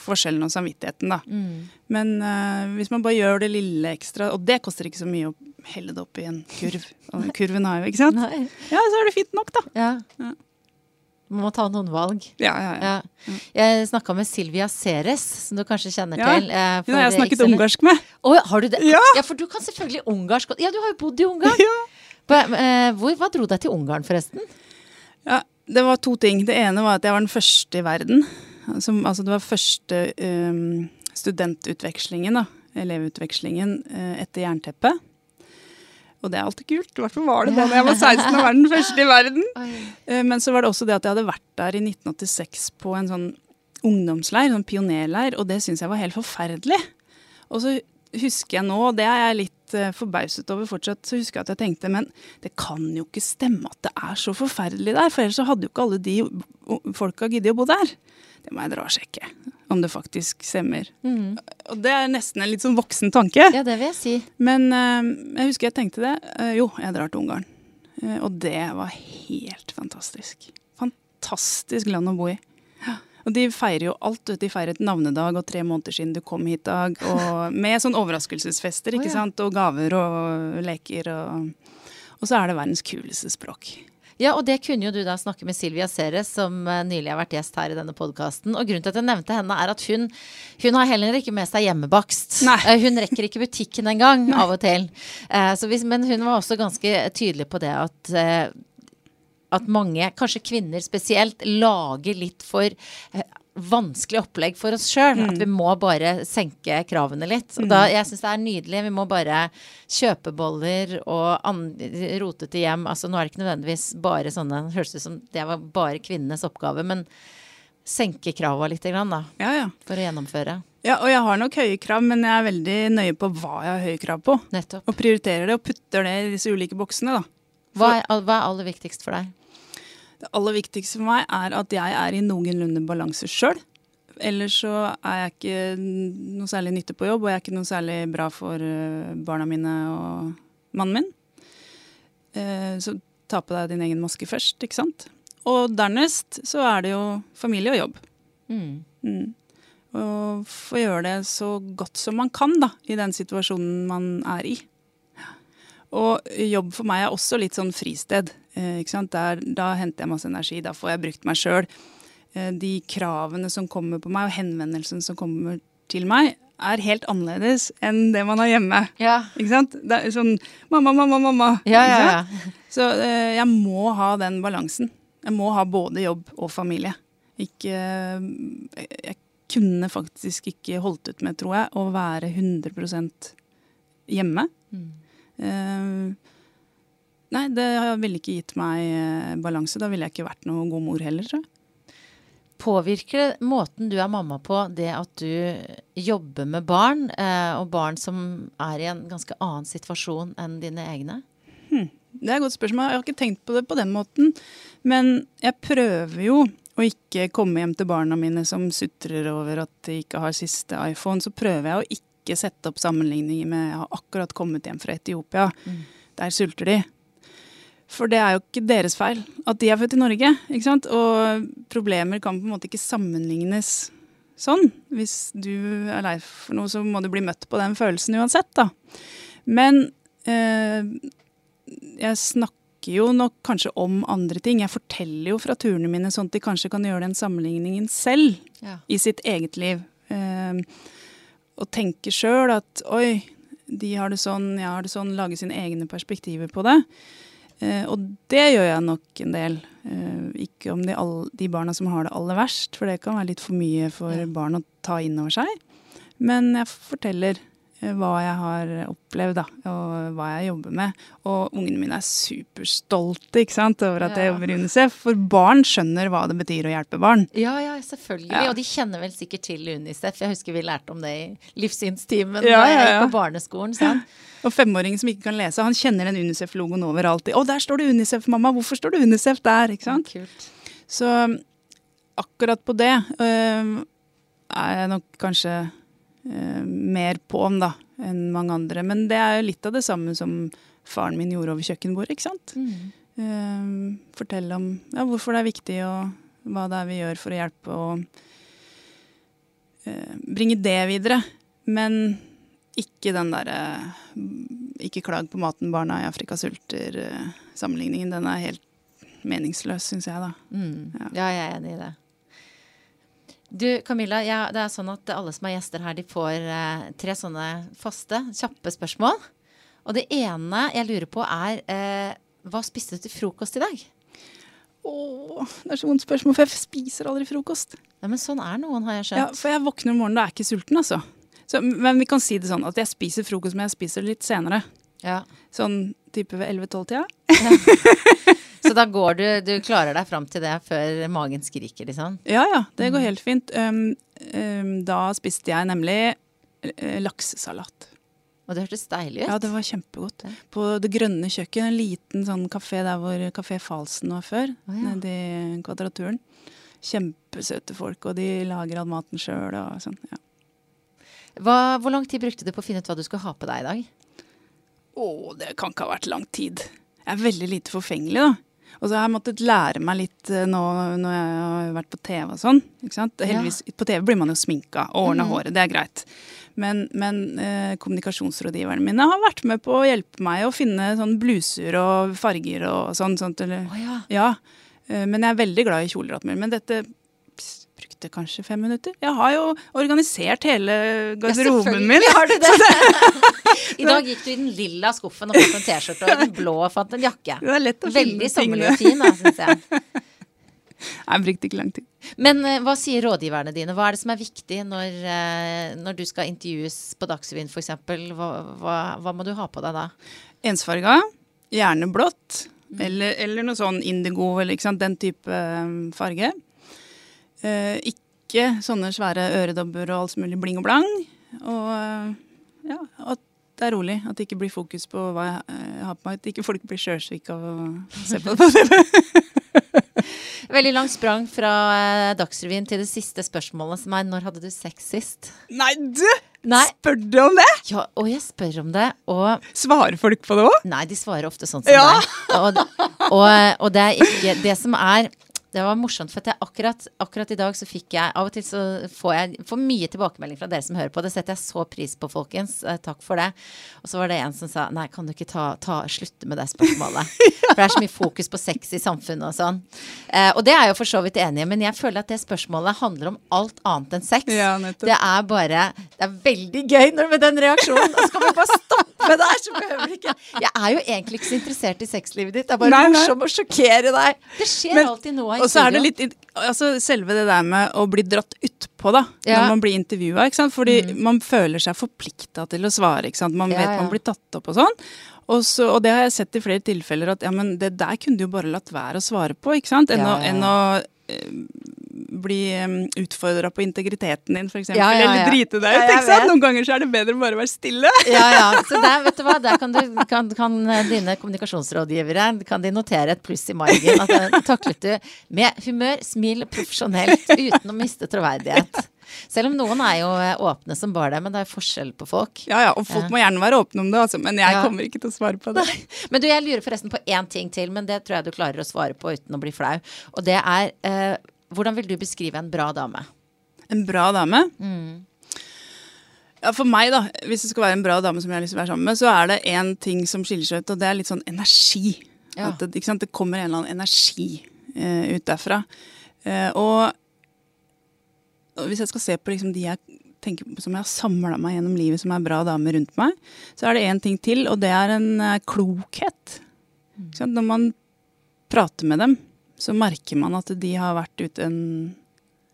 forskjellen og samvittigheten, da. Mm. Men uh, hvis man bare gjør det lille ekstra, og det koster ikke så mye å helle det opp i en kurv. Og kurven har jo, ikke sant? Nei. Ja, så er det fint nok, da. Ja. Ja. Man må ta noen valg. Ja, ja, ja. Ja. Jeg snakka med Silvia Ceres, som du kanskje kjenner Ja. til. eh, Hun har jeg ikke snakket så ungarsk med. Oh, har du det? Ja. for du kan selvfølgelig ungarsk. Ja, du har jo bodd i Ungarn. Ja. Eh, hvor, hva dro deg til Ungarn, forresten? Ja, det var to ting. Det ene var at jeg var den første i verden. Som, altså det var første um, studentutvekslingen, da. Elevutvekslingen uh, etter jernteppet. Og det er alltid kult. I hvert fall var det da jeg var 16 og var den første i verden. Uh, Men så var det også det at jeg hadde vært der i 1986 på en sånn ungdomsleir, sånn pionerleir, og det syns jeg var helt forferdelig. Og så husker jeg nå, og det er jeg litt uh, forbauset over fortsatt, så husker jeg at jeg tenkte men det kan jo ikke stemme at det er så forferdelig der, for ellers så hadde jo ikke alle de folka giddet å bo der. Det må jeg dra og sjekke, om det faktisk stemmer. Mm. Og det er nesten en litt sånn voksen tanke. Ja, det vil jeg si. Men uh, jeg husker jeg tenkte det. Uh, jo, jeg drar til Ungarn. Uh, og det var helt fantastisk. Fantastisk land å bo i. Og de feirer jo alt. De feiret navnedag og tre måneder siden du kom hit-dag. Med sånn overraskelsesfester, ikke ikke ja. sant. Og gaver og leker og Og så er det verdens kuleste språk. Ja, og det kunne jo du da snakke med Silvia Ceres, som eh, nylig har vært gjest her i denne podkasten. Og grunnen til at jeg nevnte henne, er at hun, hun har heller ikke med seg hjemmebakst. Nei. Eh, Hun rekker ikke butikken engang, av og til. Eh, Så hvis, men hun var også ganske tydelig på det at at mange, kanskje kvinner spesielt, lager litt for vanskelig opplegg for oss sjøl. At vi må bare senke kravene litt. Og da, jeg syns det er nydelig. Vi må bare kjøpe boller og rotete hjem. Altså, nå er det ikke nødvendigvis bare sånne Høres ut som det var bare kvinnenes oppgave, men senke krava litt, grann, da, Ja, ja. for å gjennomføre. Ja, og jeg har nok høye krav, men jeg er veldig nøye på hva jeg har høye krav på. Nettopp. Og prioriterer det og putter det i disse ulike boksene, da. Hva er, hva er aller viktigst for deg? Det aller viktigste for meg er at jeg er i noenlunde balanse sjøl. Ellers så er jeg ikke noe særlig nytte på jobb, og jeg er ikke noe særlig bra for eh, barna mine og mannen min. Eh, Så ta på deg din egen maske først, ikke sant. Og dernest så er det jo familie og jobb. Mm. Mm. Og få gjøre det så godt som man kan da, i den situasjonen man er i. Og jobb for meg er også litt sånn fristed. Eh? Der, da henter jeg masse energi, da får jeg brukt meg sjøl. Eh, de kravene som kommer på meg, og henvendelsen som kommer til meg, er helt annerledes enn det man har hjemme. Ja. Ikke sant? Det er sånn mamma, mamma, mamma. Ja, ja. Så eh, jeg må ha den balansen. Jeg må ha både jobb og familie. Ikke Jeg kunne faktisk ikke holdt ut med, tror jeg, å være 100 hjemme. Mm. Eh, nei, det ville ikke gitt meg eh, balanse. Da ville jeg ikke vært noen god mor heller, tror jeg. Påvirker det måten du er mamma på, det at du jobber med barn, eh, og barn som er i en ganske annen situasjon enn dine egne? Det er et godt spørsmål. Jeg har ikke tenkt på det på den måten. Men jeg prøver jo å ikke komme hjem til barna mine som sutrer over at de ikke har siste iPhone. Så prøver jeg å ikke sette opp sammenligninger med jeg har akkurat kommet hjem fra Etiopia. Der sulter de. For det er jo ikke deres feil at de er født i Norge. ikke sant? Og problemer kan på en måte ikke sammenlignes sånn. Hvis du er lei for noe, så må du bli møtt på den følelsen uansett, da. Men eh, jeg snakker jo nok kanskje om andre ting. Jeg forteller jo fra turene mine sånn at de kanskje kan gjøre den sammenligningen selv Ja. i sitt eget liv. Eh, og tenke sjøl at oi, de har det sånn, jeg har det sånn. Lage sine egne perspektiver på det. Eh, og det gjør jeg nok en del. Eh, ikke om de, all, de barna som har det aller verst, for det kan være litt for mye for Ja. barn å ta inn over seg. Men jeg forteller eh, hva jeg har opplevd, da, og hva jeg jobber med. Og ungene mine er superstolte ikke sant, over at jeg jobber i UNICEF. For barn skjønner hva det betyr å hjelpe barn. Ja, ja, selvfølgelig. Ja. Og de kjenner vel sikkert til Unicef. Jeg husker vi lærte om det i livssynstimen Ja, ja, ja. på barneskolen. Sant? Og femåringen som ikke kan lese, han kjenner den UNICEF-logoen overalt. Å, der står det UNICEF, mamma! Hvorfor står det UNICEF der? Ikke sant? Kult. Så akkurat på det øh, er jeg nok kanskje øh, mer på'n da, enn mange andre. Men det er jo litt av det samme som faren min gjorde over kjøkkenbordet, ikke sant. Mm. Uh, fortelle om ja, hvorfor det er viktig, og hva det er vi gjør for å hjelpe, og uh, bringe det videre. Men ikke den derre ikke klag på maten barna i Afrika sulter-sammenligningen. Den er helt meningsløs, syns jeg, da. Mm. Ja. ja. jeg er enig i det. Du Camilla, ja, det er sånn at alle som er gjester her, de får eh, tre sånne faste, kjappe spørsmål. Og det ene jeg lurer på, er eh, hva spiste du til frokost i dag? Åh, det er så vondt spørsmål, for jeg spiser aldri frokost. Ja, Men sånn er noen, har jeg skjønt. Ja, For jeg våkner om morgenen og er ikke sulten, altså. Så, men vi kan si det sånn at jeg spiser frokost, men jeg spiser litt senere. Ja. Sånn type ved 11-12-tida. Ja. Så da går du Du klarer deg fram til det før magen skriker, liksom? Ja ja, det går mm. helt fint. Um, um, da spiste jeg nemlig uh, laksesalat. Og det hørtes deilig ut. Ja, det var kjempegodt. På Det grønne kjøkken, en liten sånn kafé der hvor Kafé Falsen var før. Oh, ja. Nede i Kvadraturen. Kjempesøte folk, og de lager all maten sjøl og sånn. ja. Hva, hvor lang tid brukte du på å finne ut hva du skulle ha på deg i dag? Å, det kan ikke ha vært lang tid. Jeg er veldig lite forfengelig, da. Og så har jeg måttet lære meg litt eh, nå når jeg har vært på TV og sånn. ikke sant? Heldigvis, ja. På TV blir man jo sminka og ordna mm. håret, det er greit. Men, men eh, kommunikasjonsrådgiverne mine har vært med på å hjelpe meg å finne sånn bluser og farger og sånn. sånt, eller, oh, ja. ja. Eh, men jeg er veldig glad i kjoler. Men dette brukte kanskje fem minutter. Jeg har jo organisert hele garderoben min. har du det. I dag gikk du i den lilla skuffen og fant en T-skjorte, og den blå og fant en jakke. Det er lett å Veldig sommerlig og fin, syns jeg. Jeg brukte ikke lang tid. Men uh, hva sier rådgiverne dine? Hva er det som er viktig når, uh, når du skal intervjues på Dagsrevyen f.eks.? Hva, hva, hva må du ha på deg da? Ensfarga. Gjerne blått. Eller, eller, noe sånn indigo, eller den type um, farge. Eh, ikke sånne svære øredobber og alt mulig bling og blang. Og eh, ja, at det er rolig. At det ikke blir fokus på hva jeg, eh, har på meg. At ikke folk blir sjøsyke av å se på det på TV. Veldig langt sprang fra Dagsrevyen til det siste spørsmålet, som er når hadde du sex sist? Nei, du! Nei. Spør du om det? Ja, og jeg spør om det. Og Svarer folk på det òg? Nei, de svarer ofte sånn som ja. deg. Og, og, og, det er ikke Det som er det var morsomt, for akkurat, akkurat, i dag så fikk jeg Av og til så får jeg får mye tilbakemelding fra dere som hører på. Det setter jeg så pris på, folkens. Eh, takk for det. Og så var det en som sa nei, kan du ikke ta, ta, slutte med det spørsmålet? For det er så mye fokus på sex i samfunnet og sånn. Eh, og det er jeg jo for så vidt enig i, men jeg føler at det spørsmålet handler om alt annet enn sex. Ja, det er bare Det er veldig gøy når med den reaksjonen. og så kan vi bare stoppe der, så behøver vi ikke Jeg er jo egentlig ikke så interessert i sexlivet ditt. Det er bare morsomt å sjokkere deg. Det skjer men, alltid noe og så er det litt altså Selve det der med å bli dratt utpå, da, ja. når man blir intervjua. Fordi mm. man føler seg forplikta til å svare. ikke sant? Man ja, vet man blir tatt opp og sånn. Og, så, og, det har jeg sett i flere tilfeller, at ja, men det der kunne du jo bare latt være å svare på. ikke sant? Enn å, enn å eh, bli utfordra på integriteten din, f.eks. Ja, ja, ja. Eller drite deg ut. ikke sant? Noen ganger så er det bedre å bare være stille. ja, ja. Så der, vet du hva, der kan, du, kan, kan eh, dine kommunikasjonsrådgivere kan de notere et pluss i margen. At det taklet du med humør, smil, profesjonelt, uten å miste troverdighet. Selv om noen er jo eh, åpne som bare det, men det er forskjell på folk. Ja, ja, og folk må gjerne være åpne om det, altså, men jeg ja. kommer ikke til å svare på det. Men du, jeg lurer forresten på én ting til, men det tror jeg du klarer å svare på uten å bli flau. Og det er eh, hvordan vil du beskrive en bra dame? En bra dame? Mm. Ja, For meg, da, hvis det skal være en bra dame som jeg har lyst til å være sammen med, så er det én ting som skiller seg ut, og det er litt sånn energi. Ja. At det, det, kommer en eller annen energi eh, ut derfra. Eh, og, og, hvis jeg skal se på liksom, de jeg tenker på som jeg har samla meg gjennom livet som er bra damer rundt meg, så er det én ting til, og det er en eh, klokhet. Mm. Når man prater med dem, så merker man at de har vært ute en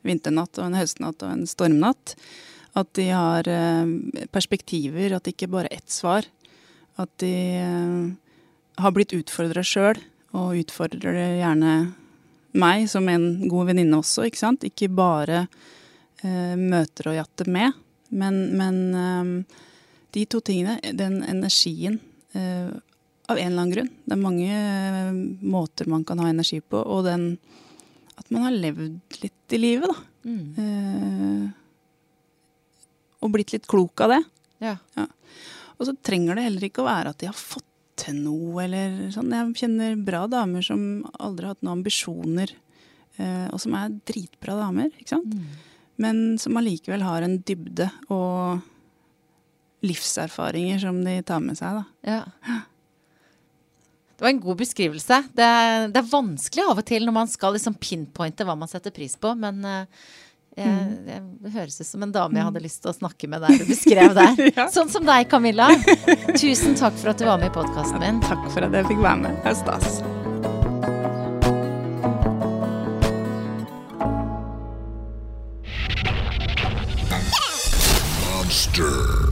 vinternatt og en høstnatt og en stormnatt. At de har eh, perspektiver, at det ikke bare er ett svar. At de eh, har blitt utfordra sjøl, og utfordrer gjerne meg som en god venninne også, ikke sant. Ikke bare eh, møter og jatter med, men, men eh, de to tingene, den energien eh, av en eller annen grunn. Det er mange eh, måter man kan ha energi på, og den at man har levd litt i livet, da. Mm. Eh, og blitt litt klok av det. Ja. Og så trenger det heller ikke å være at de har fått til noe eller sånn. Jeg kjenner bra damer som aldri har hatt noen ambisjoner, eh, og som er dritbra damer, ikke sant. Men som allikevel har en dybde og livserfaringer som de tar med seg, da. Ja. Det var en god beskrivelse. Det, det, er vanskelig av og til når man skal liksom pinpointe hva man setter pris på, men uh, jeg, mm. jeg, det høres ut som en dame jeg hadde mm. lyst til å snakke med der du beskrev der. ja. Sånn som deg, Camilla. Tusen takk for at du var med i podkasten min. Takk for at jeg fikk være med. Det er stas. Monster.